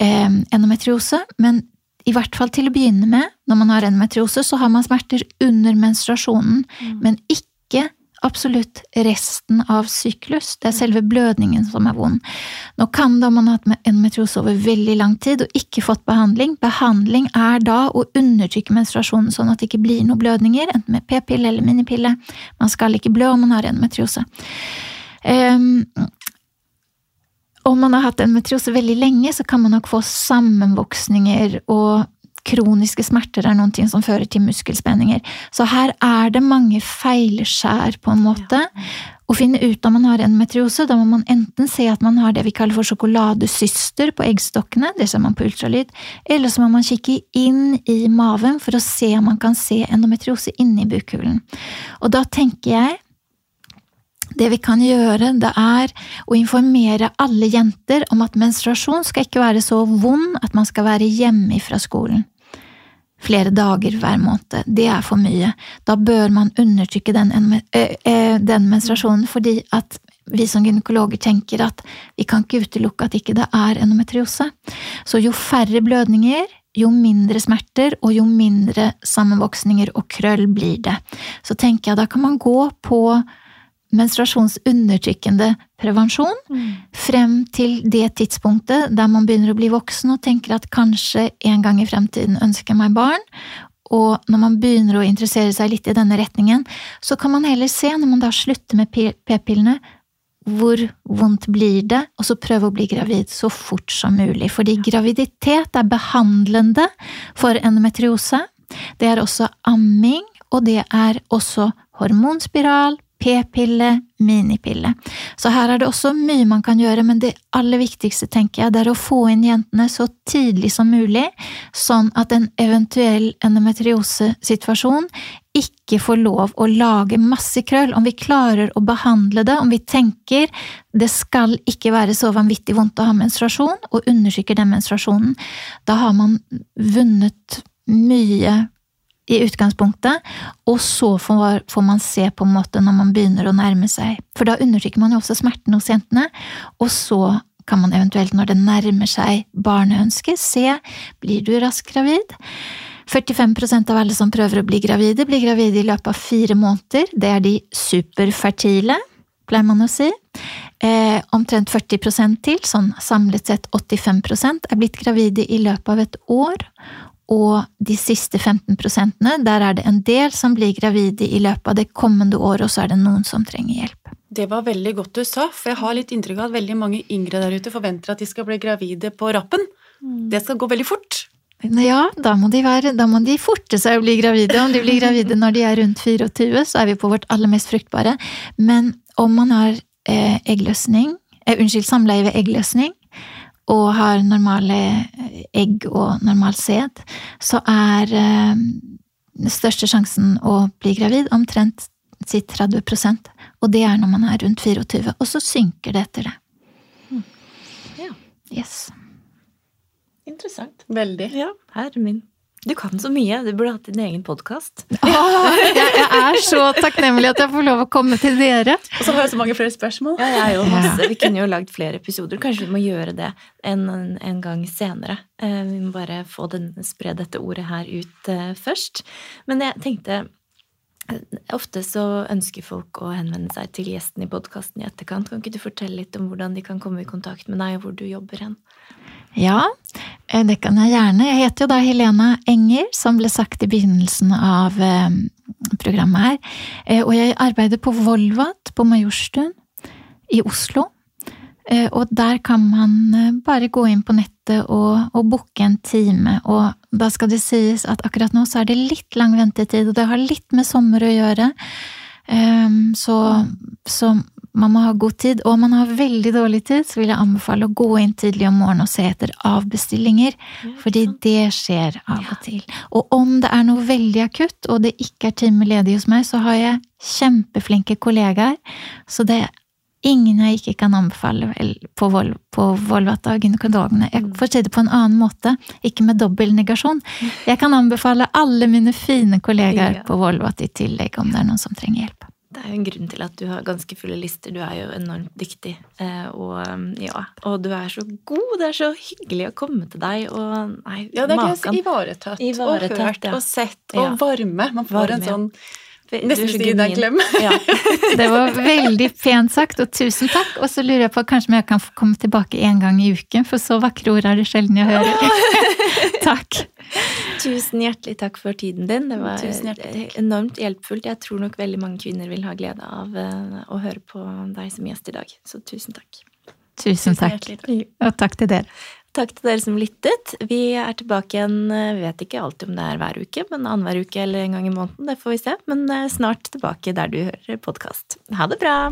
eh, endometriose, men i hvert fall til å begynne med, når man har endometriose, så har man smerter under menstruasjonen, mm. men ikke absolutt resten av syklus. Det er selve blødningen som er vond. Nå kan da man ha hatt endometriose over veldig lang tid og ikke fått behandling. Behandling er da å undertrykke menstruasjonen sånn at det ikke blir noen blødninger, enten med p-pille eller minipille. Man skal ikke blø om man har endometriose. Um, om man har hatt endometriose veldig lenge, så kan man nok få sammenvoksninger, og kroniske smerter er noe som fører til muskelspenninger. Så her er det mange feilskjær, på en måte. Å finne ut om man har endometriose, da må man enten se at man har det vi kaller for sjokoladesyster på eggstokkene, det ser man på ultralyd, eller så må man kikke inn i maven for å se om man kan se endometriose inni bukhulen. Og da tenker jeg det vi kan gjøre, det er å informere alle jenter om at menstruasjon skal ikke være så vond at man skal være hjemme fra skolen. Flere dager hver måned. Det er for mye. Da bør man undertrykke den, den menstruasjonen, fordi at vi som gynekologer tenker at vi kan ikke utelukke at ikke det er endometriose. Så jo færre blødninger, jo mindre smerter og jo mindre sammenvoksninger og krøll blir det. Så tenker jeg da kan man gå på menstruasjonsundertrykkende prevensjon mm. frem til det tidspunktet der man begynner å bli voksen og tenker at kanskje en gang i fremtiden ønsker jeg meg barn. Og når man begynner å interessere seg litt i denne retningen, så kan man heller se, når man da slutter med p-pillene, hvor vondt blir det, og så prøve å bli gravid så fort som mulig. Fordi graviditet er behandlende for endometriose. Det er også amming, og det er også hormonspiral, p-pille, minipille. Så her er det også mye man kan gjøre, men det aller viktigste tenker jeg, det er å få inn jentene så tidlig som mulig, sånn at en eventuell endometriosesituasjon ikke får lov å lage masse krøll. Om vi klarer å behandle det, om vi tenker det skal ikke være så vanvittig vondt å ha menstruasjon, og undersøker den menstruasjonen, da har man vunnet mye i utgangspunktet, og så får, man se på en måte når man begynner å nærme seg. For da undertrykker man jo også smerten hos jentene, og så kan man eventuelt, når det nærmer seg barneønsket, se blir du raskt gravid. 45% av alle som prøver å bli gravide, blir gravide i løpet av fire måneder. Det er de superfertile, pleier man å si. Eh, omtrent 40% til, sånn samlet sett 85% er blitt gravide i løpet av et år. Og de siste 15 prosentene, der er det en del som blir gravide i løpet av det kommende året, og så er det noen som trenger hjelp. Det var veldig godt du sa, for jeg har litt inntrykk av at veldig mange yngre der ute forventer at de skal bli gravide på rappen. Mm. Det skal gå veldig fort. Ja, da må, de være, da må de forte seg å bli gravide. Om de blir gravide når de er rundt 24, så er vi på vårt aller mest fruktbare. Men om man har eh, eggløsning, eh, unnskyld, samleie ved eggløsning, og har normale egg og normal sæd, så er eh, den største sjansen å bli gravid omtrent si 30 Og det er når man er rundt 24, og så synker det etter det. Mm. Ja. Yes. Interessant. Veldig. Ja, her er min du kan så mye. Du burde hatt din egen podkast. (laughs) jeg, jeg, er så takknemlig at jeg får lov å komme til dere. Og så har jeg så mange flere spørsmål. Ja, jeg jo masse. Vi kunne jo lagd flere episoder. Kanskje vi må gjøre det en, en gang senere. Eh, vi må bare få den, spre dette ordet her ut uh, først. Men jeg tenkte eh, Ofte så ønsker folk å henvende seg til gjesten i podkasten i etterkant. Kan ikke du fortelle litt om hvordan de kan komme i kontakt med deg, og hvor du jobber hen? Ja, det kan jeg gjerne. Jeg heter jo da Helena Enger, som ble sagt i begynnelsen av programmet her. Og jeg arbeider på Volvat på Majorstuen i Oslo. Og der kan man bare gå inn på nettet måte å, og booke en time, og da skal det sies at akkurat nå så er det litt lang ventetid, og det har litt med sommer å gjøre. Um, så, så, man må ha god tid. Og om man har veldig dårlig tid, så vil jeg anbefale å gå inn tidlig om morgenen og se etter avbestillinger, ja, fordi det skjer av og til. Og om det er noe veldig akutt, og det ikke er time ledig hos meg, så har jeg kjempeflinke kollegaer, så det ingen jeg ikke kan anbefale på, Vol på Volvat og gynekologene. Jeg får si det på en annen måte, ikke med dobbel negasjon. Jeg kan anbefale alle mine fine kollegaer ja. på Volvat i tillegg, om det er noen som trenger hjelp. Det er jo en grunn til at du har ganske fulle lister. Du er jo enormt dyktig. Eh, og, ja, og du er så god. Det er så hyggelig å komme til deg. Og, nei, ja, det er ganske ivaretatt, ivaretatt og hørt ja. og sett og varme. Man får varme. en sånn Nesten si deg en klem. Ja. (laughs) Det var veldig pent sagt, og tusen takk. Og så lurer jeg på kanskje om jeg kan få komme tilbake en gang i uken, for så vakre ord er det sjelden jeg hører. (laughs) takk. Tusen hjertelig takk for tiden din. Det var enormt hjelpfullt. Jeg tror nok veldig mange kvinner vil ha glede av eh, å høre på deg som gjest i dag. Så tusen takk. Tusen takk. Og takk til dere. Takk til dere som lyttet. Vi er tilbake igjen, eh, vi vet ikke alltid om det er hver uke, men annenhver uke eller en gang i måneden, det får vi se. Men eh, snart tilbake der du hører podkast. Ha det bra!